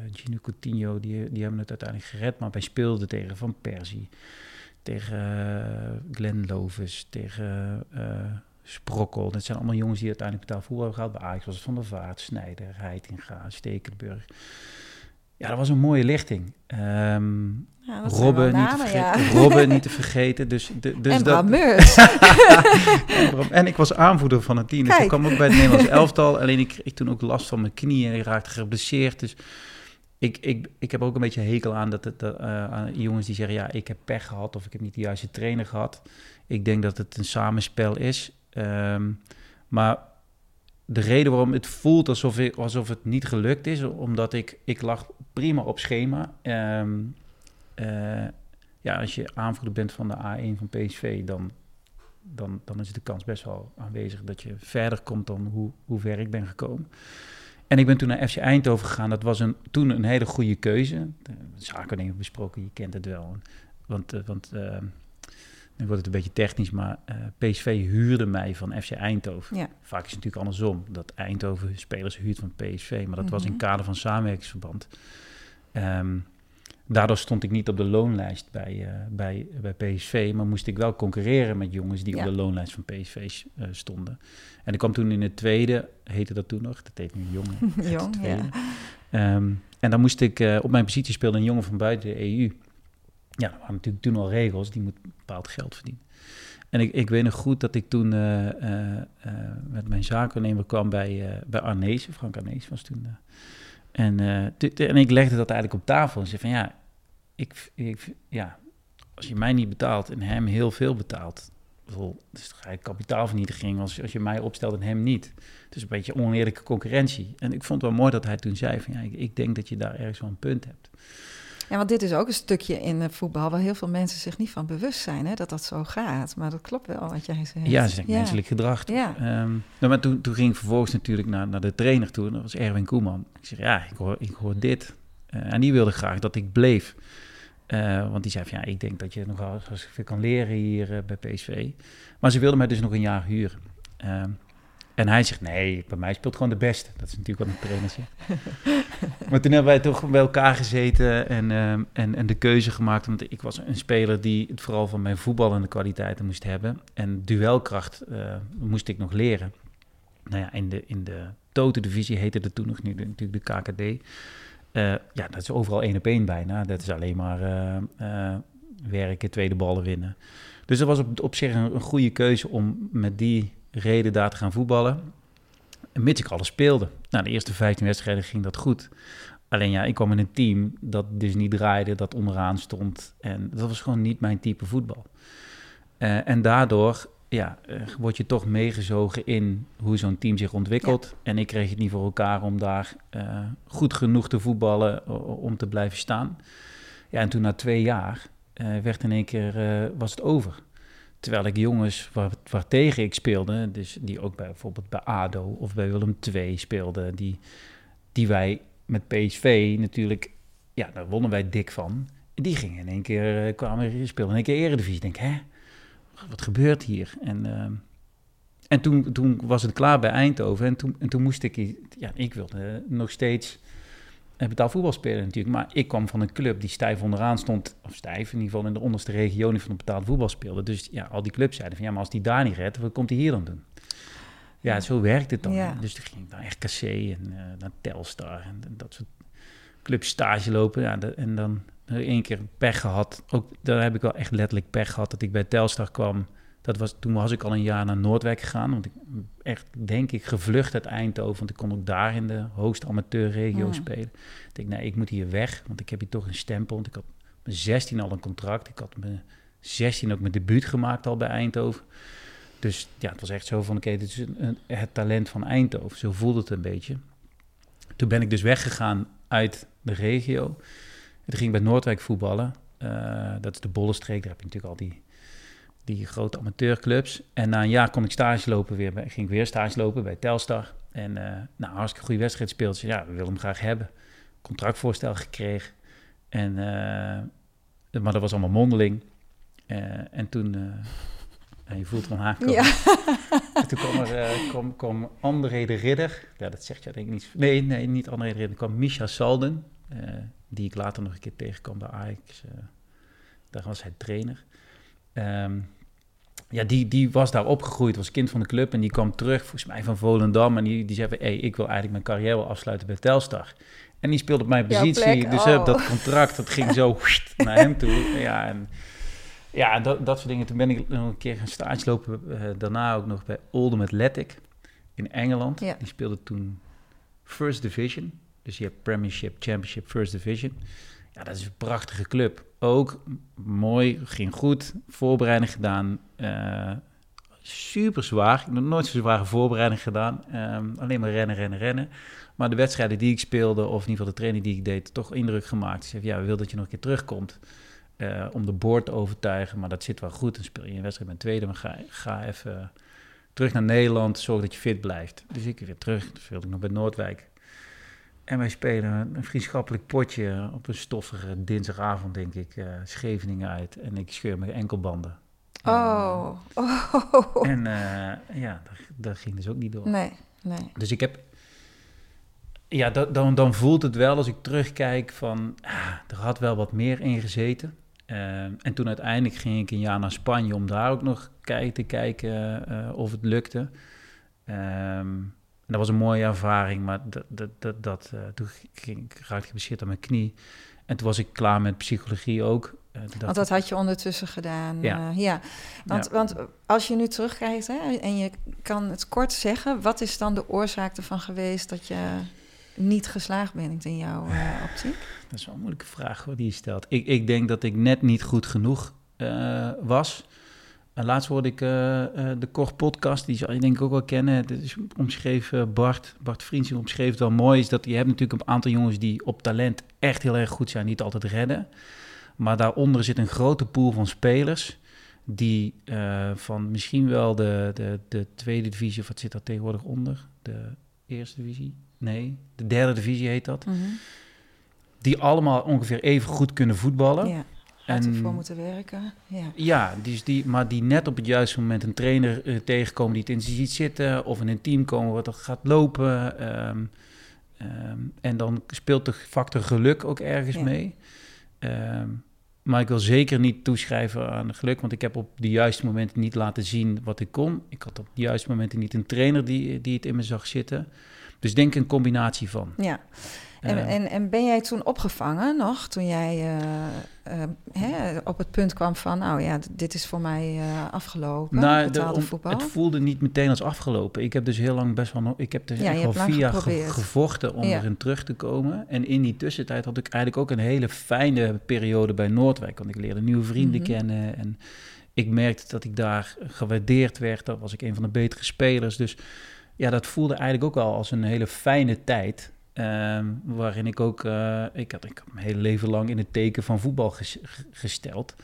Eh Gino Coutinho, die, die hebben het uiteindelijk gered, maar wij speelden tegen Van Persie, tegen eh, Glenn Lovis, tegen eh, Sprokkel. Dat zijn allemaal jongens die uiteindelijk betaald voetbal hebben gehad. Bij Ajax was het Van der Vaart, Snijder, Heitinga, Stekenburg. Ja, dat was een mooie lichting. Ehm, Ja, Robben, niet te namen, vergeten, ja. Robben niet te vergeten. Dus, de, dus en dat, en En ik was aanvoerder van het team. Dus ik kwam ook bij het Nederlands elftal. Alleen ik kreeg toen ook last van mijn knieën en ik raakte geblesseerd. Dus ik, ik, ik heb ook een beetje hekel aan, dat het, eh, aan jongens die zeggen... ja, ik heb pech gehad of ik heb niet de juiste trainer gehad. Ik denk dat het een samenspel is. Ehm, maar de reden waarom het voelt alsof, ik, alsof het niet gelukt is... omdat ik, ik lag prima op schema. Eh, ja, als je aanvoerder bent van de A1 van PSV... dan dan, dan is de kans best wel aanwezig dat je verder komt dan hoe, hoe ver ik ben gekomen. En ik ben toen naar FC Eindhoven gegaan. Dat was een, toen een hele goede keuze. De zaken dingen besproken, je kent het wel. Want, eh, want eh, nu wordt het een beetje technisch, maar eh, PSV huurde mij van FC Eindhoven. Ja. Vaak is het natuurlijk andersom, dat Eindhoven spelers huurt van PSV. Maar dat was in Mhm. kader van samenwerkingsverband. Ehm, daardoor stond ik niet op de loonlijst bij, eh, bij, bij PSV, maar moest ik wel concurreren met jongens die Ja. op de loonlijst van PSV eh, stonden. En ik kwam toen in het tweede, heette dat toen nog, dat heet nu jongen. Jong, ja. Ehm, en dan moest ik, eh, op mijn positie speelde een jongen van buiten de EU. Ja, er waren natuurlijk toen al regels, die moet bepaald geld verdienen. En ik, ik weet nog goed dat ik toen met mijn zakennemer kwam bij, bij Arnees, Frank Arnees was toen. en, en ik legde dat eigenlijk op tafel en zei van ja, ik, ik, ja, als je mij niet betaalt en hem heel veel betaalt, het is eigenlijk kapitaalvernietiging als, als je mij opstelt en hem niet. Het is een beetje oneerlijke concurrentie. En ik vond het wel mooi dat hij toen zei van ja, ik, ik denk dat je daar ergens wel een punt hebt. Ja, want dit is ook een stukje in voetbal waar heel veel mensen zich niet van bewust zijn, hè, dat dat zo gaat. Maar dat klopt wel wat jij zegt. Ja, is menselijk gedrag. Ja. Um, nou, maar toen, toen ging ik vervolgens natuurlijk naar, naar de trainer toe. Dat was Erwin Koeman. Ik zeg, ja, ik hoor, ik hoor dit. Uh, en die wilde graag dat ik bleef. Uh, want die zei van, ja, ik denk dat je nog wel veel kan leren hier uh, bij PSV. Maar ze wilde mij dus nog een jaar huren. Uh, en hij zegt, nee, bij mij speelt gewoon de beste. Dat is natuurlijk wat een trainer zegt. maar toen hebben wij toch bij elkaar gezeten en, ehm, en, en de keuze gemaakt. Want ik was een speler die het vooral van mijn voetballende kwaliteiten moest hebben. En duelkracht uh, moest ik nog leren. Nou ja, in de, in de Toto-divisie heette het toen nog nu natuurlijk de KKD. Uh, ja, dat is overal één op één bijna. Dat is alleen maar uh, werken, tweede ballen winnen. Dus dat was op, op zich een, goede keuze om met die reden daar te gaan voetballen. Mits ik alles speelde. Nou, de eerste 15 wedstrijden ging dat goed. Alleen ja, ik kwam in een team dat dus niet draaide, dat onderaan stond. En dat was gewoon niet mijn type voetbal. En daardoor ja, uh, word je toch meegezogen in hoe zo'n team zich ontwikkelt. Ja. En ik kreeg het niet voor elkaar om daar uh, goed genoeg te voetballen om te blijven staan. Ja, en toen na twee jaar werd in één keer was het over. Terwijl ik jongens waar, waar tegen ik speelde, dus die ook bij, bijvoorbeeld bij ADO of bij Willem II speelden, die, die wij met PSV natuurlijk, ja, daar wonnen wij dik van. Die gingen in één keer, uh, kwamen speelden in één keer Eredivisie. Ik denk, hè, wat gebeurt hier? En, uh, en toen, toen was het klaar bij Eindhoven en toen, en toen moest ik, ja, ik wilde nog steeds betaald voetbal spelen natuurlijk. Maar ik kwam van een club die stijf onderaan stond, of stijf in ieder geval in de onderste regionen van het betaald voetbal speelde. Dus ja, al die clubs zeiden van ja, maar als die daar niet redt, wat komt hij hier dan doen? Ja, zo werkt het dan. Ja. Dus toen ging ik naar RKC en uh, naar Telstar en, en, dat soort clubs stage lopen. Ja, de, en dan één keer pech gehad. Ook daar heb ik wel echt letterlijk pech gehad dat ik bij Telstar kwam. Dat was, toen was ik al een jaar naar Noordwijk gegaan. Want ik echt, denk ik, gevlucht uit Eindhoven. Want ik kon ook daar in de hoogste amateurregio mm. spelen. Ik denk, nee, ik moet hier weg. Want ik heb hier toch een stempel. Want ik had mijn 16 al een contract. Ik had mijn 16 ook mijn debuut gemaakt al bij Eindhoven. Dus ja, het was echt zo van, oké, dit is een, het talent van Eindhoven. Zo voelde het een beetje. Toen ben ik dus weggegaan uit de regio. En toen ging ik bij Noordwijk voetballen. Uh, dat is de Bollenstreek. Daar heb je natuurlijk al die die grote amateurclubs. En na een jaar kon ik stage lopen weer. Bij, ging ik weer stage lopen bij Telstar. En uh, nou, hartstikke goede wedstrijd speelt. Ze, ja, we willen hem graag hebben. Contractvoorstel gekregen. En, uh, maar dat was allemaal mondeling. Uh, en toen, en je voelt hem aankomen. Ja. en toen kwam er kwam, kwam André de Ridder. Ja, dat zegt je denk ik niet. Nee, nee, niet André de Ridder. kwam Misha Salden. Die ik later nog een keer tegenkwam bij Ajax. daar was hij trainer. Um, ja, die, die was daar opgegroeid, was kind van de club en die kwam terug, volgens mij van Volendam. En die, die zei van, hey, ik wil eigenlijk mijn carrière afsluiten bij Telstar. En die speelde op mijn positie, dus oh. dat contract, dat ging zo naar hem toe. Ja, en ja, dat, dat soort dingen. Toen ben ik nog een keer gaan stage lopen, uh, daarna ook nog bij Oldham Athletic in Engeland. Ja. Die speelde toen First Division, dus je hebt Premiership, Championship, First Division. Ja, dat is een prachtige club. Ook mooi, ging goed. Voorbereiding gedaan. Uh, super zwaar. Ik heb nooit zo zware voorbereiding gedaan. Um, alleen maar rennen, rennen, rennen. Maar de wedstrijden die ik speelde, of in ieder geval de training die ik deed, toch indruk gemaakt. Ik zei, ja, we willen dat je nog een keer terugkomt. Uh, om de boord te overtuigen, maar dat zit wel goed. Dan speel je een wedstrijd met tweede, maar ga, ga even terug naar Nederland. Zorg dat je fit blijft. Dus ik weer terug. Dan speelde ik nog bij Noordwijk. En wij spelen een vriendschappelijk potje op een stoffige dinsdagavond, denk ik, uh, Scheveningen uit. En ik scheur mijn enkelbanden. Oh. oh. En uh, ja, dat, dat, ging dus ook niet door. Nee, nee. Dus ik heb... Ja, dat, dan, dan voelt het wel als ik terugkijk van... Ah, er had wel wat meer in gezeten. Uh, en toen uiteindelijk ging ik een jaar naar Spanje om daar ook nog kijk, te kijken of het lukte. Um, dat was een mooie ervaring, maar dat, dat, dat, dat uh, toen ging, raakte ik aan mijn knie. En toen was ik klaar met psychologie ook. Uh, want dat had je ondertussen gedaan. Ja. Uh, ja. Want, ja. want als je nu terugkijkt hè, en je kan het kort zeggen, wat is dan de oorzaak ervan geweest dat je niet geslaagd bent in jouw optiek? Dat is wel een moeilijke vraag die je stelt. Ik, ik denk dat ik net niet goed genoeg was. En laatst hoorde ik eh, eh, de Kort podcast, die zal je denk ik ook wel kennen. Het is omschreven, Bart, Bart Vriends omschreef wel mooi, is dat je hebt natuurlijk een aantal jongens die op talent echt heel erg goed zijn, niet altijd redden. Maar daaronder zit een grote pool van spelers die eh, van misschien wel de, de, de tweede divisie, of wat zit daar tegenwoordig onder? De eerste divisie? Nee, de derde divisie heet dat. Mhm. Die allemaal ongeveer even goed kunnen voetballen. Ja, hard En- ervoor moeten werken. Ja. Ja, dus die, maar die net op het juiste moment een trainer eh, tegenkomen die het in ze ziet zitten. Of in een team komen wat er gaat lopen. ehm, ehm, en dan speelt de factor geluk ook ergens Ja. mee. Ehm, maar ik wil zeker niet toeschrijven aan geluk, want ik heb op de juiste momenten niet laten zien wat ik kon. Ik had op de juiste momenten niet een trainer die, die het in me zag zitten. Dus denk een combinatie van. ja. En, en, en ben jij toen opgevangen nog, toen jij eh, eh, hè, op het punt kwam van, nou ja, dit is voor mij eh, afgelopen, Nou, de- betaalde om- voetbal? het voelde niet meteen als afgelopen. Ik heb dus heel lang best wel nog. Ik heb dus Ja, al vier jaar gevochten om Ja. erin terug te komen. En in die tussentijd had ik eigenlijk ook een hele fijne periode bij Noordwijk. Want ik leerde nieuwe vrienden Mhm. kennen. En ik merkte dat ik daar gewaardeerd werd. Dat was ik een van de betere spelers. Dus ja, dat voelde eigenlijk ook al als een hele fijne tijd. Ehm, waarin ik ook, eh, ik, had, ik had mijn hele leven lang in het teken van voetbal ges- gesteld.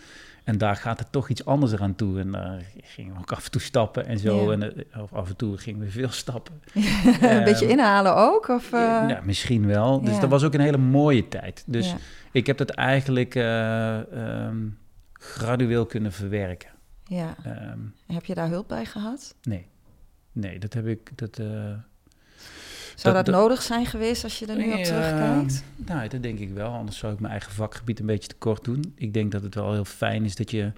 En daar gaat het toch iets anders eraan toe. En daar gingen we ook af en toe stappen en zo. Ja. En, eh, of af en toe gingen we veel stappen. een beetje Ehm, inhalen ook? Of, eh, ja, misschien wel. Dus ja. dat was ook een hele mooie tijd. Dus ja, ik heb dat eigenlijk eh, ehm, gradueel kunnen verwerken. ja. Heb je daar hulp bij gehad? nee. Nee, dat heb ik. Dat, Zou dat, nodig zijn geweest als je er nu op terugkijkt? Nou, dat denk ik wel. Anders zou ik mijn eigen vakgebied een beetje tekort doen. Ik denk dat het wel heel fijn is dat je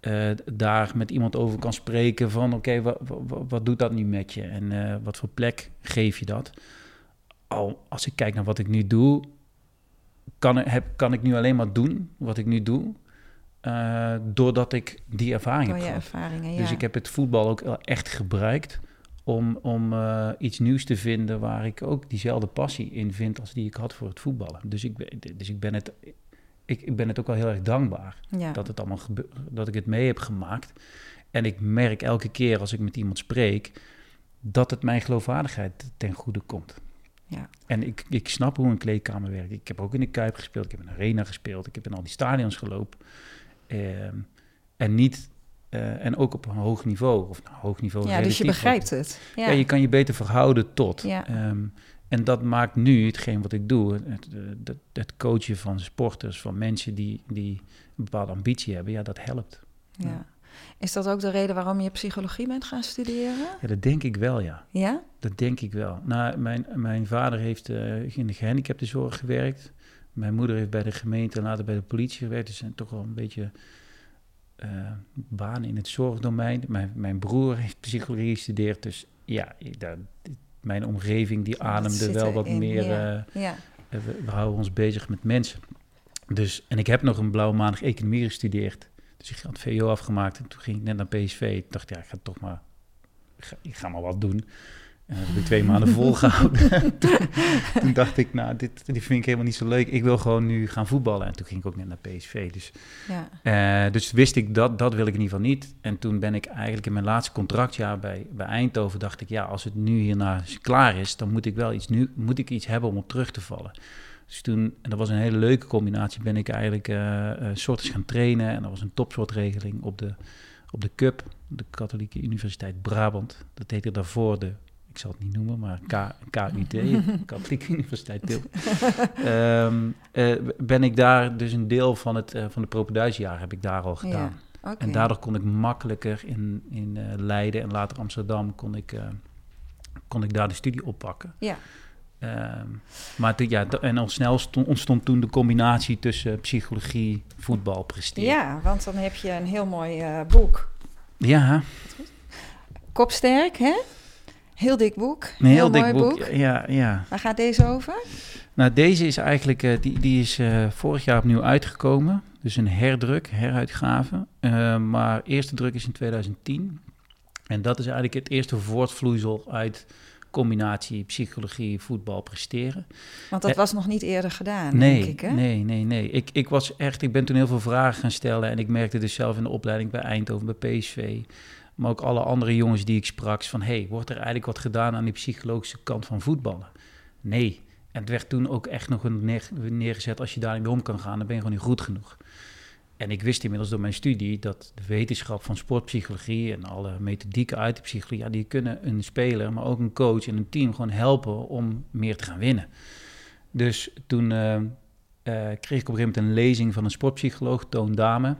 eh, daar met iemand over kan spreken van... oké, wa- wa- wa- wat doet dat nu met je? En eh, wat voor plek geef je dat? Al als ik kijk naar wat ik nu doe... kan, heb, kan ik nu alleen maar doen wat ik nu doe... eh, doordat ik die ervaring Door heb gehad. ervaringen, ja. Dus ik heb het voetbal ook echt gebruikt om, om eh, iets nieuws te vinden waar ik ook diezelfde passie in vind als die ik had voor het voetballen. Dus ik ben, dus ik ben, het, ik, ik ben het ook wel heel erg dankbaar ja. dat, het allemaal gebe- dat ik het mee heb gemaakt. En ik merk elke keer als ik met iemand spreek dat het mijn geloofwaardigheid ten goede komt. Ja. En ik, ik snap hoe een kleedkamer werkt. Ik heb ook in de Kuip gespeeld, ik heb in de Arena gespeeld, ik heb in al die stadions gelopen. Ehm, en niet, eh, en ook op een hoog niveau. Of nou, hoog niveau. ja, dus je begrijpt het. Ja. Ja, je kan je beter verhouden tot. Ja. Ehm, en dat maakt nu hetgeen wat ik doe, het, het, het coachen van sporters, van mensen die, die een bepaalde ambitie hebben, ja, dat helpt. ja. Is dat ook de reden waarom je psychologie bent gaan studeren? Ja, dat denk ik wel, ja. Ja? Dat denk ik wel. Nou, mijn, mijn vader heeft eh, in de gehandicaptenzorg gewerkt. Mijn moeder heeft bij de gemeente en later bij de politie gewerkt. Dus zijn toch wel een beetje eh, banen in het zorgdomein. Mijn, mijn broer heeft psychologie gestudeerd. Dus ja, daar, mijn omgeving die ademde wel wat meer... ja. eh, Ja. eh, we, we houden ons bezig met mensen. Dus, en ik heb nog een blauwe maandag economie gestudeerd. Dus ik had VO afgemaakt en toen ging ik net naar PSV. Ik dacht, ja, ik ga toch maar, ik ga, ik ga maar wat doen. En dat heb ik twee maanden volgehouden. toen dacht ik, nou, dit, dit vind ik helemaal niet zo leuk. Ik wil gewoon nu gaan voetballen. En toen ging ik ook net naar PSV. Dus, ja. eh, dus wist ik, dat, dat wil ik in ieder geval niet. En toen ben ik eigenlijk in mijn laatste contractjaar bij, bij Eindhoven... dacht ik, ja, als het nu hierna klaar is... dan moet ik wel iets, nu, moet ik iets hebben om op terug te vallen. Dus toen, en dat was een hele leuke combinatie, ben ik eigenlijk eh eh, soorten gaan trainen. En dat was een topsoortregeling op de, op de CUP, de Katholieke Universiteit Brabant. Dat heette daarvoor de, ik zal het niet noemen, maar K, KUT, Katholieke Universiteit Tilburg. Ehm, eh, ben ik daar dus een deel van het eh, van de propeduisjaar heb ik daar al gedaan. En daardoor kon ik makkelijker in, in eh, Leiden en later Amsterdam kon ik, kon ik daar de studie oppakken. Ja. Ehm, maar toen- ja, en al snel stond, ontstond toen de combinatie tussen psychologie, voetbal, presteren. ja, want dan heb je een heel mooi boek. Ja, Kopsterk, hè? Heel dik boek. een heel, heel dik mooi boek. boek. Ja, ja. Waar gaat deze over? Nou, deze is eigenlijk, eh, die, die is eh, vorig jaar opnieuw uitgekomen. Dus een herdruk, heruitgave. Eh, maar eerste druk is in 2010. En dat is eigenlijk het eerste voortvloeisel uit combinatie psychologie, voetbal, presteren. Want dat was nog niet eerder gedaan, Nee, denk ik, hè? nee, nee, nee. Ik, ik was echt, ik ben toen heel veel vragen gaan stellen en ik merkte dus zelf in de opleiding bij Eindhoven, bij PSV, maar ook alle andere jongens die ik sprak, van hey, wordt er eigenlijk wat gedaan aan die psychologische kant van voetballen? Nee. En het werd toen ook echt nog een neer- neergezet, als je daar niet om kan gaan, dan ben je gewoon niet goed genoeg. En ik wist inmiddels door mijn studie dat de wetenschap van sportpsychologie en alle methodieken uit de psychologie, ja, die kunnen een speler, maar ook een coach en een team gewoon helpen om meer te gaan winnen. Dus toen eh, eh, kreeg ik op een gegeven moment een lezing van een sportpsycholoog, Toon Dame.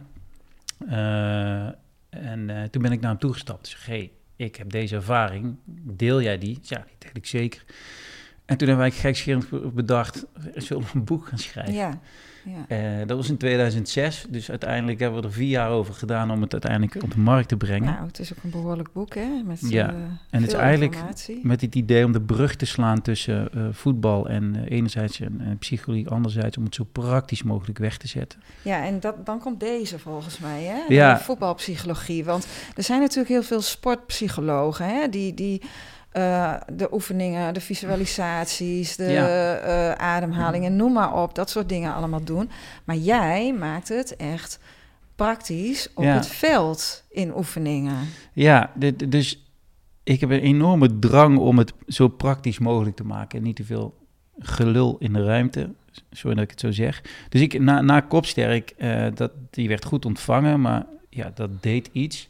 Eh, en eh, toen ben ik naar hem toegestapt. Zeg, hey, ik heb deze ervaring, deel jij die? Ja, die deel ik zeker. En toen hebben wij gekscherend bedacht, we zullen een boek gaan schrijven. Ja, ja. Eh, dat was in 2006, dus uiteindelijk hebben we er vier jaar over gedaan om het uiteindelijk op de markt te brengen. Nou, het is ook een behoorlijk boek, hè? Met Ja, eh, en het is eigenlijk informatie. Met het idee om de brug te slaan tussen eh, voetbal en enerzijds en, en psychologie anderzijds, om het zo praktisch mogelijk weg te zetten. Ja, en dat, dan komt deze volgens mij, hè? Ja. De voetbalpsychologie. Want er zijn natuurlijk heel veel sportpsychologen, hè? Die, die eh, de oefeningen, de visualisaties, de Ja. eh, ademhalingen, noem maar op, dat soort dingen allemaal doen. Maar jij maakt het echt praktisch op Ja. het veld in oefeningen. Ja, dit, dus ik heb een enorme drang om het zo praktisch mogelijk te maken en niet te veel gelul in de ruimte. Sorry dat ik het zo zeg. Dus ik, na, na Kopsterk, eh, dat, die werd goed ontvangen, maar ja, dat deed iets.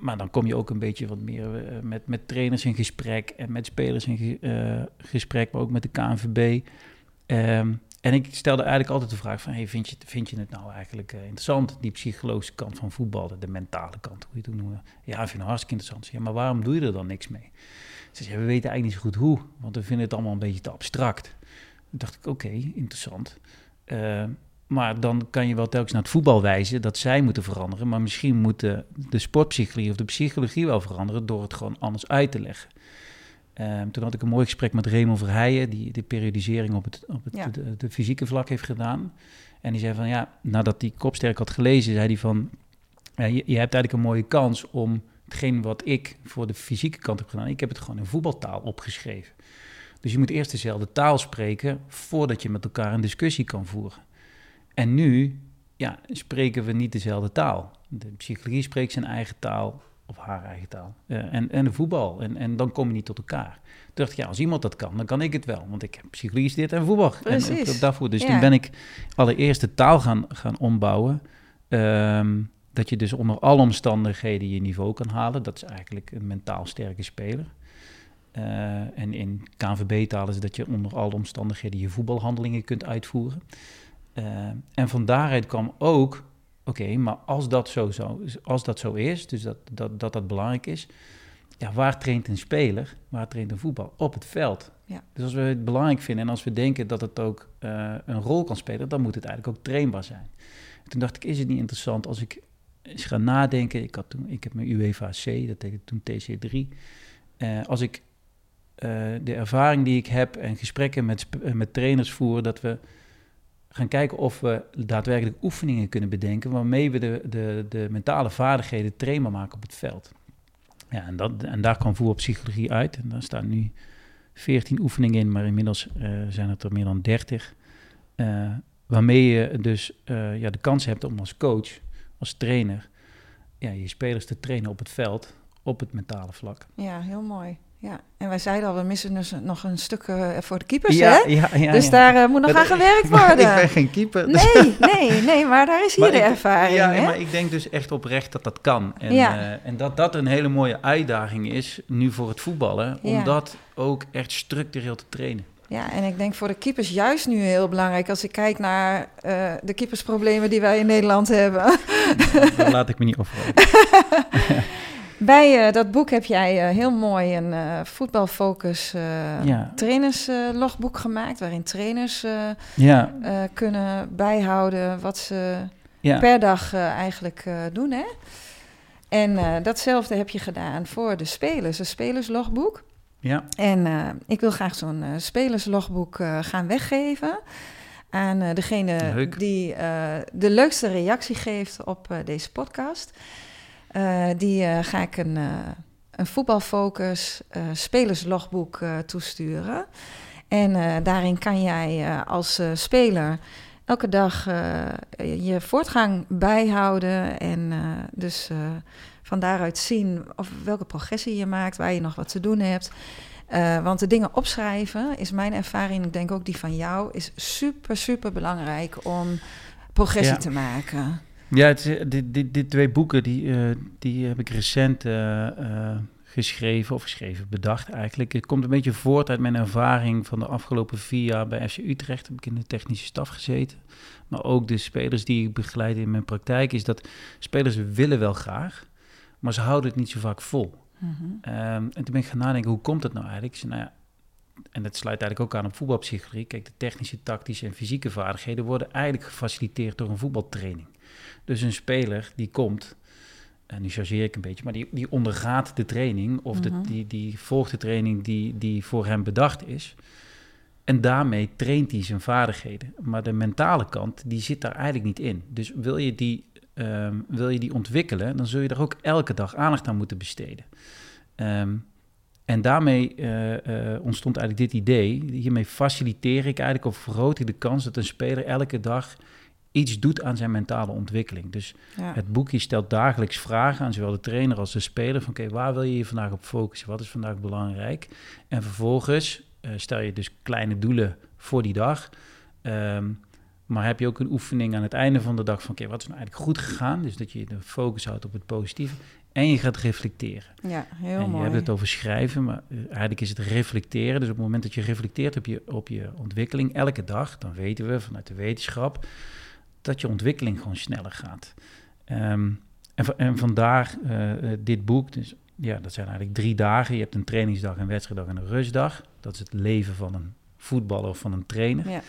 Maar dan kom je ook een beetje wat meer eh, met, met trainers in gesprek en met spelers in eh, gesprek, maar ook met de KNVB. Ehm, en ik stelde eigenlijk altijd de vraag van, hey, vind, je, vind je het nou eigenlijk eh, interessant, die psychologische kant van voetbal, de mentale kant, hoe je het noemt. Ja, ik vind het hartstikke interessant. Ja, maar waarom doe je er dan niks mee? Ze zei, we weten eigenlijk niet zo goed hoe, want we vinden het allemaal een beetje te abstract. Toen dacht ik, oké, interessant. Eh, maar dan kan je wel telkens naar het voetbal wijzen dat zij moeten veranderen. Maar misschien moet de, de sportpsychologie of de psychologie wel veranderen door het gewoon anders uit te leggen. Ehm, toen had ik een mooi gesprek met Raymond Verheijen, die de periodisering op het, op het Ja. de, de fysieke vlak heeft gedaan. En die zei van ja, nadat hij Kopsterk had gelezen, zei hij van ja, je, je hebt eigenlijk een mooie kans om hetgeen wat ik voor de fysieke kant heb gedaan, ik heb het gewoon in voetbaltaal opgeschreven. Dus je moet eerst dezelfde taal spreken voordat je met elkaar een discussie kan voeren. En nu ja, spreken we niet dezelfde taal. De psychologie spreekt zijn eigen taal, of haar eigen taal. Eh, en, en de voetbal. En, en dan kom je niet tot elkaar. Toen dacht ik, ja, als iemand dat kan, dan kan ik het wel. Want ik heb psychologie gestudeerd en voetbal. Precies. en daarvoor. Dus Ja. toen ben ik allereerst de taal gaan, gaan ombouwen. Ehm, dat je dus onder alle omstandigheden je niveau kan halen. Dat is eigenlijk een mentaal sterke speler. Eh, en in KNVB-taal is dat je onder alle omstandigheden je voetbalhandelingen kunt uitvoeren. Eh, en van daaruit kwam ook, oké, maar als dat zo, zo, als dat zo is, dus dat dat, dat dat belangrijk is, ja, waar traint een speler, waar traint een voetbal? Op het veld. Ja. Dus als we het belangrijk vinden en als we denken dat het ook eh, een rol kan spelen, dan moet het eigenlijk ook trainbaar zijn. En toen dacht ik, is het niet interessant als ik eens ga nadenken? Ik, had toen, ik heb mijn UEFA C, dat heette toen TC3. Eh, als ik de ervaring die ik heb en gesprekken met, met trainers voer, dat we gaan kijken of we daadwerkelijk oefeningen kunnen bedenken waarmee we de, de, de mentale vaardigheden trainbaar maken op het veld. Ja, en, dat, en daar kwam voetbalpsychologie uit. En daar staan nu 14 oefeningen in, maar inmiddels eh, zijn het er meer dan 30. eh, waarmee je dus eh, ja, de kans hebt om als coach, als trainer, ja, je spelers te trainen op het veld, op het mentale vlak. Ja, heel mooi. Ja. En wij zeiden al, we missen dus nog een stuk eh, voor de keepers, ja, hè? ja, ja, dus daar eh, moet nog Dat- aan gewerkt worden. ik ben geen keeper. Nee, nee, nee, maar daar is hier de ervaring, Ja, hè? maar ik denk dus echt oprecht dat dat kan. En, eh, en dat dat een hele mooie uitdaging is nu voor het voetballen. Om dat ook echt structureel te trainen. Ja, en ik denk voor de keepers juist nu heel belangrijk... als ik kijk naar de keepersproblemen die wij in Nederland hebben. Daar laat ik me niet over. Bij eh, dat boek heb jij eh, heel mooi een eh voetbalfocus Ja. trainerslogboek gemaakt... waarin trainers Ja, kunnen bijhouden wat ze ja. per dag eigenlijk doen. Hè? En datzelfde heb je gedaan voor de spelers, een spelerslogboek. ja. En ik wil graag zo'n spelerslogboek gaan weggeven aan degene Leuk. die de leukste reactie geeft op deze podcast. Eh, die eh, ga ik een, eh, een voetbalfocus spelerslogboek toesturen. En daarin kan jij als speler elke dag je voortgang bijhouden en dus van daaruit zien of welke progressie je maakt, waar je nog wat te doen hebt. Uh, want de dingen opschrijven is mijn ervaring, ik denk ook die van jou, is super, super belangrijk om progressie te maken. Ja, het, die, die, die, twee boeken die, uh, die heb ik recent uh, geschreven, of geschreven, bedacht eigenlijk. Het komt een beetje voort uit mijn ervaring van de afgelopen vier jaar bij FC Utrecht. Heb ik in de technische staf gezeten. Maar ook de spelers die ik begeleid in mijn praktijk, is dat spelers willen wel graag, maar ze houden het niet zo vaak vol. Mhm. Ehm, en toen ben ik gaan nadenken, hoe komt dat nou eigenlijk? nou ja, en dat sluit eigenlijk ook aan op voetbalpsychologie. Kijk, de technische, tactische en fysieke vaardigheden worden eigenlijk gefaciliteerd door een voetbaltraining. Dus een speler die komt, en nu chargeer ik een beetje, maar die, die ondergaat de training of de, mhm. die, die volgt de training die, die voor hem bedacht is. En daarmee traint hij zijn vaardigheden. Maar de mentale kant, die zit daar eigenlijk niet in. Dus wil je die Ehm, wil je die ontwikkelen, dan zul je er ook elke dag aandacht aan moeten besteden. Ehm, en daarmee uh, uh, ontstond eigenlijk dit idee. Hiermee faciliteer ik eigenlijk of vergroot ik de kans dat een speler elke dag iets doet aan zijn mentale ontwikkeling. Dus het boekje stelt dagelijks vragen aan zowel de trainer als de speler. Van oké, waar wil je je vandaag op focussen? Wat is vandaag belangrijk? En vervolgens uh, stel je dus kleine doelen voor die dag. Um, maar heb je ook een oefening aan het einde van de dag van... oké, wat is nou eigenlijk goed gegaan? Dus dat je de focus houdt op het positieve. En je gaat reflecteren. Ja, heel en mooi. Je hebt het over schrijven, maar eh, eigenlijk is het reflecteren. Dus op het moment dat je reflecteert op je, op je ontwikkeling elke dag... dan weten we vanuit de wetenschap dat je ontwikkeling gewoon sneller gaat. Ehm, en, en, vandaar uh, dit boek. Dus ja, dat zijn eigenlijk drie dagen. Je hebt een trainingsdag, een wedstrijddag en een rustdag. Dat is het leven van een voetballer of van een trainer. Ja.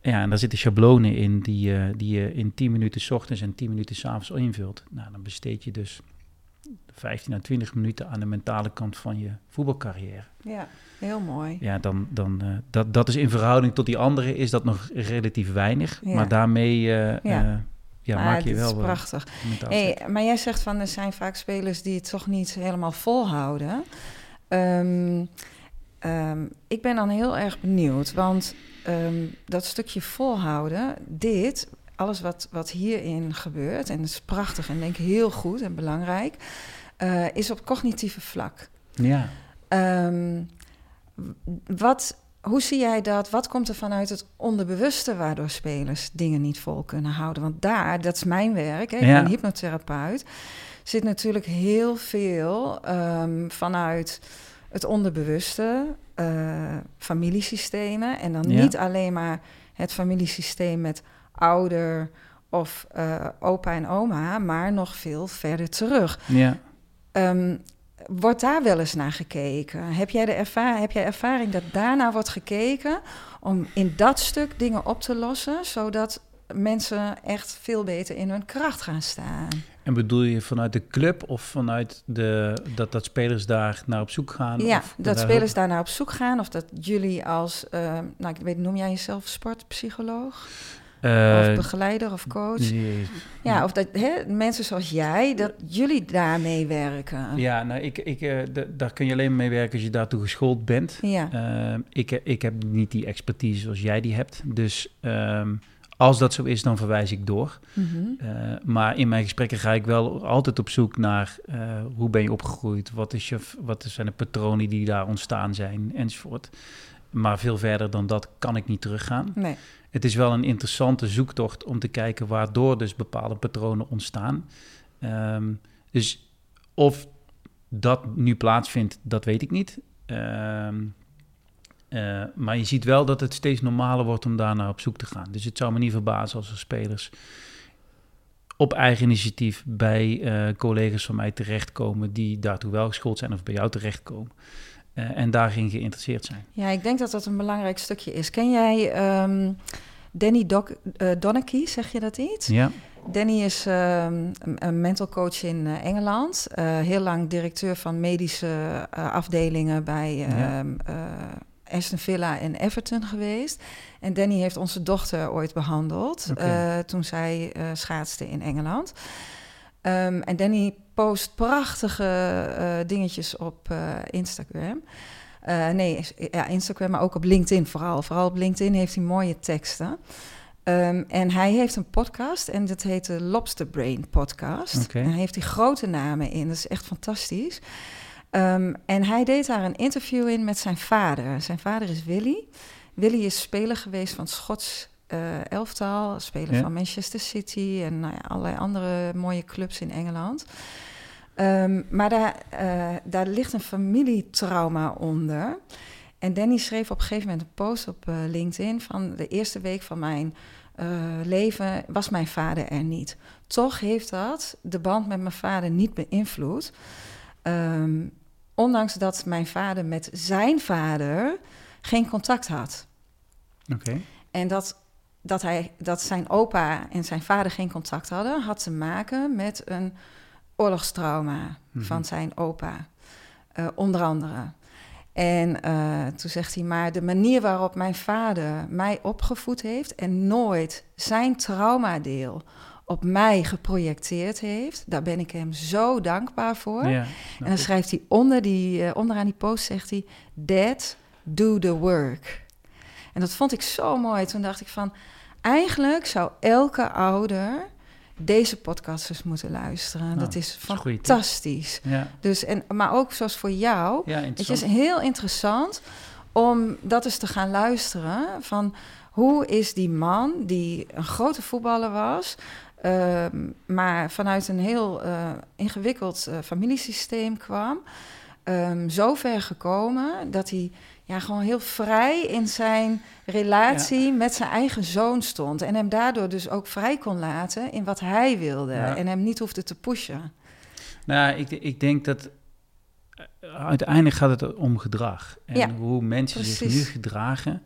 Ja, en daar zitten schablonen in die, uh, die je in 10 minuten s ochtends en 10 minuten s avonds invult. Nou, dan besteed je dus 15 à 20 minuten aan de mentale kant van je voetbalcarrière. Ja, heel mooi. Ja, dan, dan, uh, dat, dat is in verhouding tot die andere is dat nog relatief weinig. Ja. Maar daarmee uh, ja. ja maak je wel... Dat is prachtig. Hey, maar jij zegt van er zijn vaak spelers die het toch niet helemaal volhouden. Um, um, ik ben dan heel erg benieuwd, want um, dat stukje volhouden, dit, alles wat, wat hierin gebeurt, en dat is prachtig en denk ik heel goed en belangrijk, uh, is op cognitieve vlak. Ja. Um, wat, hoe zie jij dat? Wat komt er vanuit het onderbewuste waardoor spelers dingen niet vol kunnen houden? Want daar, dat is mijn werk, hè, ik ja. ben hypnotherapeut, zit natuurlijk heel veel um, vanuit het onderbewuste, uh, familiesystemen. En dan niet alleen maar het familiesysteem met ouder of uh, opa en oma, maar nog veel verder terug. Ja. Um, wordt daar wel eens naar gekeken? Heb jij, de ervaring, heb jij ervaring dat daarna wordt gekeken om in dat stuk dingen op te lossen, zodat mensen echt veel beter in hun kracht gaan staan? En bedoel je vanuit de club of vanuit de, dat, dat spelers daar naar op zoek gaan? Ja, dat spelers daar naar op zoek gaan. Of dat jullie als, uh, nou ik weet, noem jij jezelf sportpsycholoog? Of begeleider of coach. Ja, of dat hè, mensen zoals jij, dat jullie daarmee werken. Ja, nou, ik, ik, uh, daar kun je alleen mee werken als je daartoe geschoold bent. Ja. Uh, ik, ik heb niet die expertise zoals jij die hebt. Dus um, als dat zo is, dan verwijs ik door. Mm maar in mijn gesprekken ga ik wel altijd op zoek naar hoe ben je opgegroeid, wat, is je, wat zijn de patronen die daar ontstaan zijn, enzovoort. Maar veel verder dan dat kan ik niet teruggaan. Nee. Het is wel een interessante zoektocht om te kijken waardoor dus bepaalde patronen ontstaan. Um, dus of dat nu plaatsvindt, dat weet ik niet. Um, uh, maar je ziet wel dat het steeds normaler wordt om daarnaar op zoek te gaan. Dus het zou me niet verbazen als er spelers op eigen initiatief bij uh, collega's van mij terechtkomen die daartoe wel geschoold zijn of bij jou terechtkomen. Uh, en daarin geïnteresseerd zijn. Ja, ik denk dat dat een belangrijk stukje is. Ken jij um, Danny Doc, Donachie, zeg je dat iets? Ja. Danny is um, een mental coach in Engeland. heel lang directeur van medische afdelingen bij ja. um, Aston Villa en Everton geweest. En Danny heeft onze dochter ooit behandeld okay. toen zij schaatste in Engeland. Ehm, en Danny post prachtige eh, dingetjes op eh, Instagram. Eh, nee, ja, Instagram, maar ook op LinkedIn vooral. Vooral op LinkedIn heeft hij mooie teksten. Ehm, en hij heeft een podcast en dat heet de Lobster Brain Podcast. En hij heeft die grote namen in, dat is echt fantastisch. Ehm, en hij deed daar een interview in met zijn vader. Zijn vader is Willy. Willy is speler geweest van Schots eh, elftal, speler Ja. van Manchester City en nou ja, allerlei andere mooie clubs in Engeland. Ehm, maar daar, eh, daar ligt een familietrauma onder. En Danny schreef op een gegeven moment een post op eh, LinkedIn van de eerste week van mijn leven was mijn vader er niet. Toch heeft dat de band met mijn vader niet beïnvloed. Ehm, ondanks dat mijn vader met zijn vader geen contact had. Oké. En dat, dat, hij, dat zijn opa en zijn vader geen contact hadden, had te maken met een oorlogstrauma Mhm. van zijn opa, eh, onder andere. En eh, toen zegt hij, maar de manier waarop mijn vader mij opgevoed heeft en nooit zijn traumadeel op mij geprojecteerd heeft, daar ben ik hem zo dankbaar voor. Ja, En dan schrijft hij onder die, eh, onderaan die post, zegt hij, Dad, do the work. En dat vond ik zo mooi. Toen dacht ik van, eigenlijk zou elke ouder deze podcast eens moeten luisteren. Nou, dat is fantastisch. Ja, Dus, en, maar ook zoals voor jou, ja het is heel interessant om dat eens te gaan luisteren. Van hoe is die man, die een grote voetballer was, ehm, maar vanuit een heel eh, ingewikkeld eh, familiesysteem kwam, ehm, zo ver gekomen dat hij ja, gewoon heel vrij in zijn relatie met zijn eigen zoon stond. En hem daardoor dus ook vrij kon laten in wat hij wilde. Ja. En hem niet hoefde te pushen. Nou, ik, ik denk dat eh, uiteindelijk gaat het om gedrag. En Ja, hoe mensen zich nu gedragen,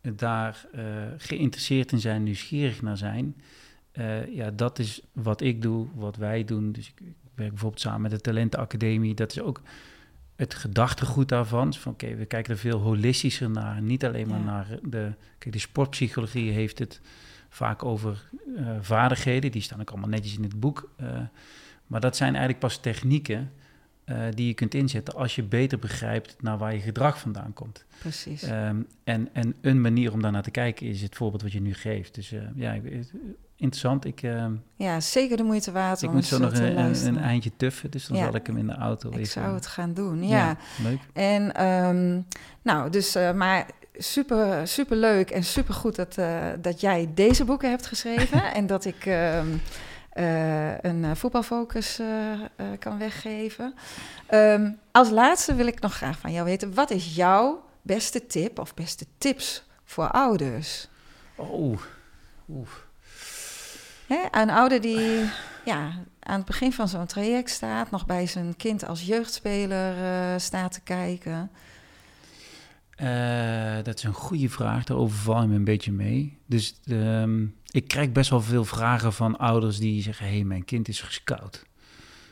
eh, daar eh, geïnteresseerd in zijn, nieuwsgierig naar zijn. Ja, dat is wat ik doe, wat wij doen. Dus ik, ik werk bijvoorbeeld samen met de Talentenacademie. Dat is ook het gedachtegoed daarvan. Van oké, we kijken er veel holistischer naar. Niet alleen maar Ja. naar de... Kijk, de sportpsychologie heeft het vaak over eh, vaardigheden. Die staan ook allemaal netjes in het boek. Eh, maar dat zijn eigenlijk pas technieken eh, die je kunt inzetten als je beter begrijpt naar waar je gedrag vandaan komt. Precies. Ehm, en, en een manier om daarnaar te kijken is het voorbeeld wat je nu geeft. Dus ja, ik- interessant. Ik, ehm, Ja, zeker de moeite waard ik moet zo eh, nog een, een, eindje tuffen, dus dan Ja. zal ik hem in de auto Ik even... zou het gaan doen, ja. leuk. En ehm, nou, dus eh, maar super, super leuk en super goed dat, eh, dat jij deze boeken hebt geschreven en dat ik ehm, eh, een eh, voetbalfocus eh, eh, kan weggeven. Ehm, als laatste wil ik nog graag van jou weten, wat is jouw beste tip of beste tips voor ouders? Oh, oeh. Hè, een ouder die ja, aan het begin van zo'n traject staat, nog bij zijn kind als jeugdspeler eh, staat te kijken. Eh, dat is een goede vraag, daar overval je me een beetje mee. Dus ehm, ik krijg best wel veel vragen van ouders die zeggen... hé, hey, mijn kind is gescout.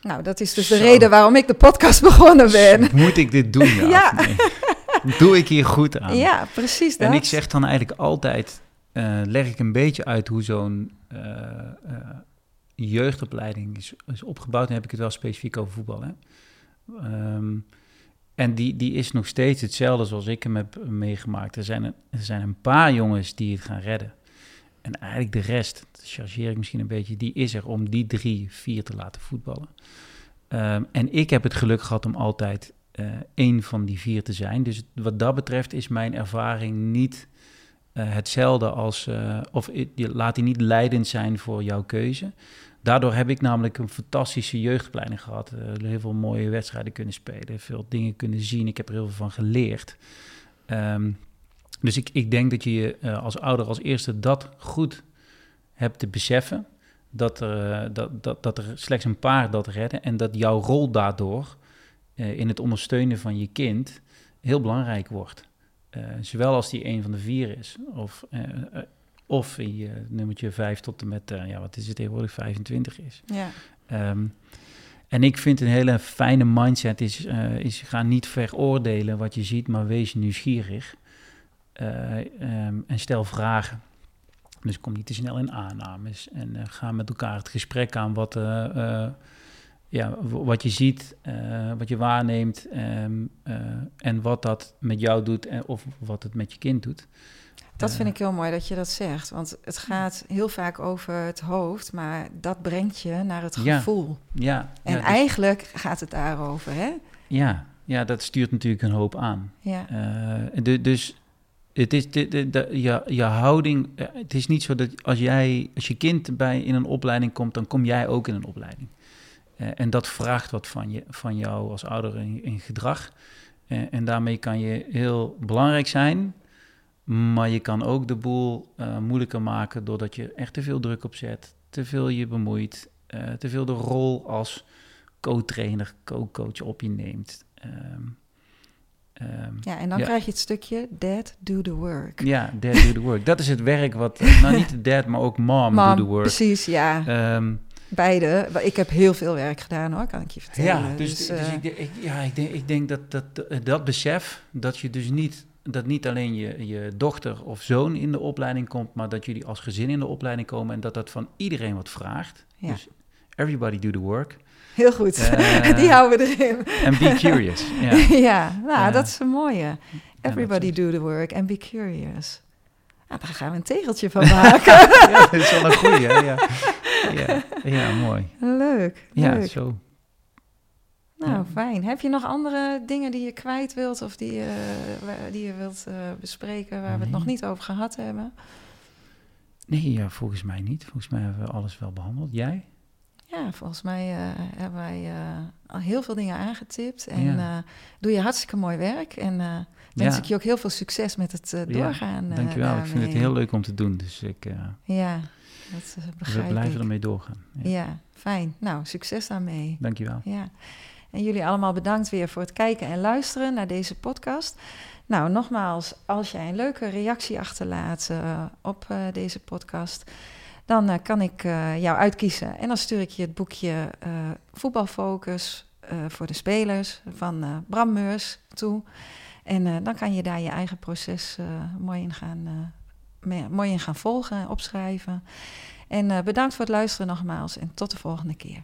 Nou, dat is dus de reden waarom ik de podcast begonnen ben. Moet ik dit doen? Ja, Ja. of nee? Doe ik hier goed aan? Ja, precies dat. En ik zeg dan eigenlijk altijd, eh, leg ik een beetje uit hoe zo'n jeugdopleiding is, is opgebouwd. Dan heb ik het wel specifiek over voetbal. Hè? Ehm, en die, die is nog steeds hetzelfde zoals ik hem heb meegemaakt. Er zijn een, er zijn een paar jongens die het gaan redden. En eigenlijk de rest, chargeer ik misschien een beetje, die is er om die drie, vier te laten voetballen. Ehm, en ik heb het geluk gehad om altijd eh één van die vier te zijn. Dus wat dat betreft is mijn ervaring niet eh, hetzelfde als, eh, of laat die niet leidend zijn voor jouw keuze. Daardoor heb ik namelijk een fantastische jeugdopleiding gehad. eh, heel veel mooie wedstrijden kunnen spelen, veel dingen kunnen zien. Ik heb er heel veel van geleerd. Ehm, dus ik, ik denk dat je je eh, als ouder als eerste dat goed hebt te beseffen. Dat er, eh, dat, dat, dat er slechts een paar dat redden. En dat jouw rol daardoor eh, in het ondersteunen van je kind heel belangrijk wordt. Eh, zowel als die een van de vier is, of, eh, eh, of je nummertje 5 tot en met, ja, wat is het tegenwoordig, 25 is. Ja, Ehm, en ik vind een hele fijne mindset is, is ga niet veroordelen wat je ziet, maar wees nieuwsgierig. Eh, ehm, en stel vragen. Dus kom niet te snel in aannames. En ga met elkaar het gesprek aan wat, ja, wat je ziet, eh, wat je waarneemt ehm, eh, en wat dat met jou doet en, of wat het met je kind doet. Dat Eh, vind ik heel mooi dat je dat zegt. Want het gaat heel vaak over het hoofd, maar dat brengt je naar het gevoel. Ja, En ja, dus- eigenlijk gaat het daarover, hè? ja, ja, dat stuurt natuurlijk een hoop aan. Ja. Eh, dus het is de, de, de- je, je houding. eh, Het is niet zo dat als jij, als je kind bij in een opleiding komt, dan kom jij ook in een opleiding. Eh, en dat vraagt wat van, je, van jou als ouder in, in gedrag. Eh, en daarmee kan je heel belangrijk zijn. Maar je kan ook de boel eh, moeilijker maken doordat je echt te veel druk op zet, te veel je bemoeit, te veel de rol als co-trainer, co-coach op je neemt. Ehm, ehm, ja, en dan Ja. krijg je het stukje dad, do the work. ja, dad do the work. Dat is het werk wat, nou niet dad, maar ook mom, do the work. precies, ja. Ehm, Beide. Ik heb heel veel werk gedaan hoor, kan ik je vertellen. ja, dus, dus, eh, ik, ja, ik, denk, ik denk dat, dat dat besef, dat je dus niet, dat niet alleen je, je dochter of zoon in de opleiding komt, maar dat jullie als gezin in de opleiding komen en dat dat van iedereen wat vraagt. Ja. Dus everybody do the work. heel goed. Eh, Die houden we erin. And be curious. Ja. Ja, nou, dat is een mooie. Everybody do the work and be curious. Nou, daar gaan we een tegeltje van maken. ja, dat is wel een goeie, hè? Ja. Ja, ja, mooi. leuk, Ja, leuk. zo. Nou, Ja. fijn. Heb je nog andere dingen die je kwijt wilt of die, je waar- die je wilt eh, bespreken waar we het nog niet over gehad hebben? Nee, ja, volgens mij niet. Volgens mij hebben we alles wel behandeld. Jij? Ja, volgens mij eh, hebben wij eh, al heel veel dingen aangetipt. En Ja. eh, doe je hartstikke mooi werk. En eh wens Ja. ik je ook heel veel succes met het eh, doorgaan. eh, Dankjewel. Ik vind het heel leuk om te doen. Dus ik, eh, Ja, dat eh, we blijven ik. ermee doorgaan. Ja. Ja, fijn. Nou, succes daarmee. Dankjewel. Ja. En jullie allemaal bedankt weer voor het kijken en luisteren naar deze podcast. Nou, nogmaals, als jij een leuke reactie achterlaat eh, op eh, deze podcast, dan kan ik jou uitkiezen. En dan stuur ik je het boekje Voetbalfocus voor de spelers van Bram Meurs toe. En dan kan je daar je eigen proces mooi, in gaan, mooi in gaan volgen, opschrijven. En eh, bedankt voor het luisteren nogmaals en tot de volgende keer.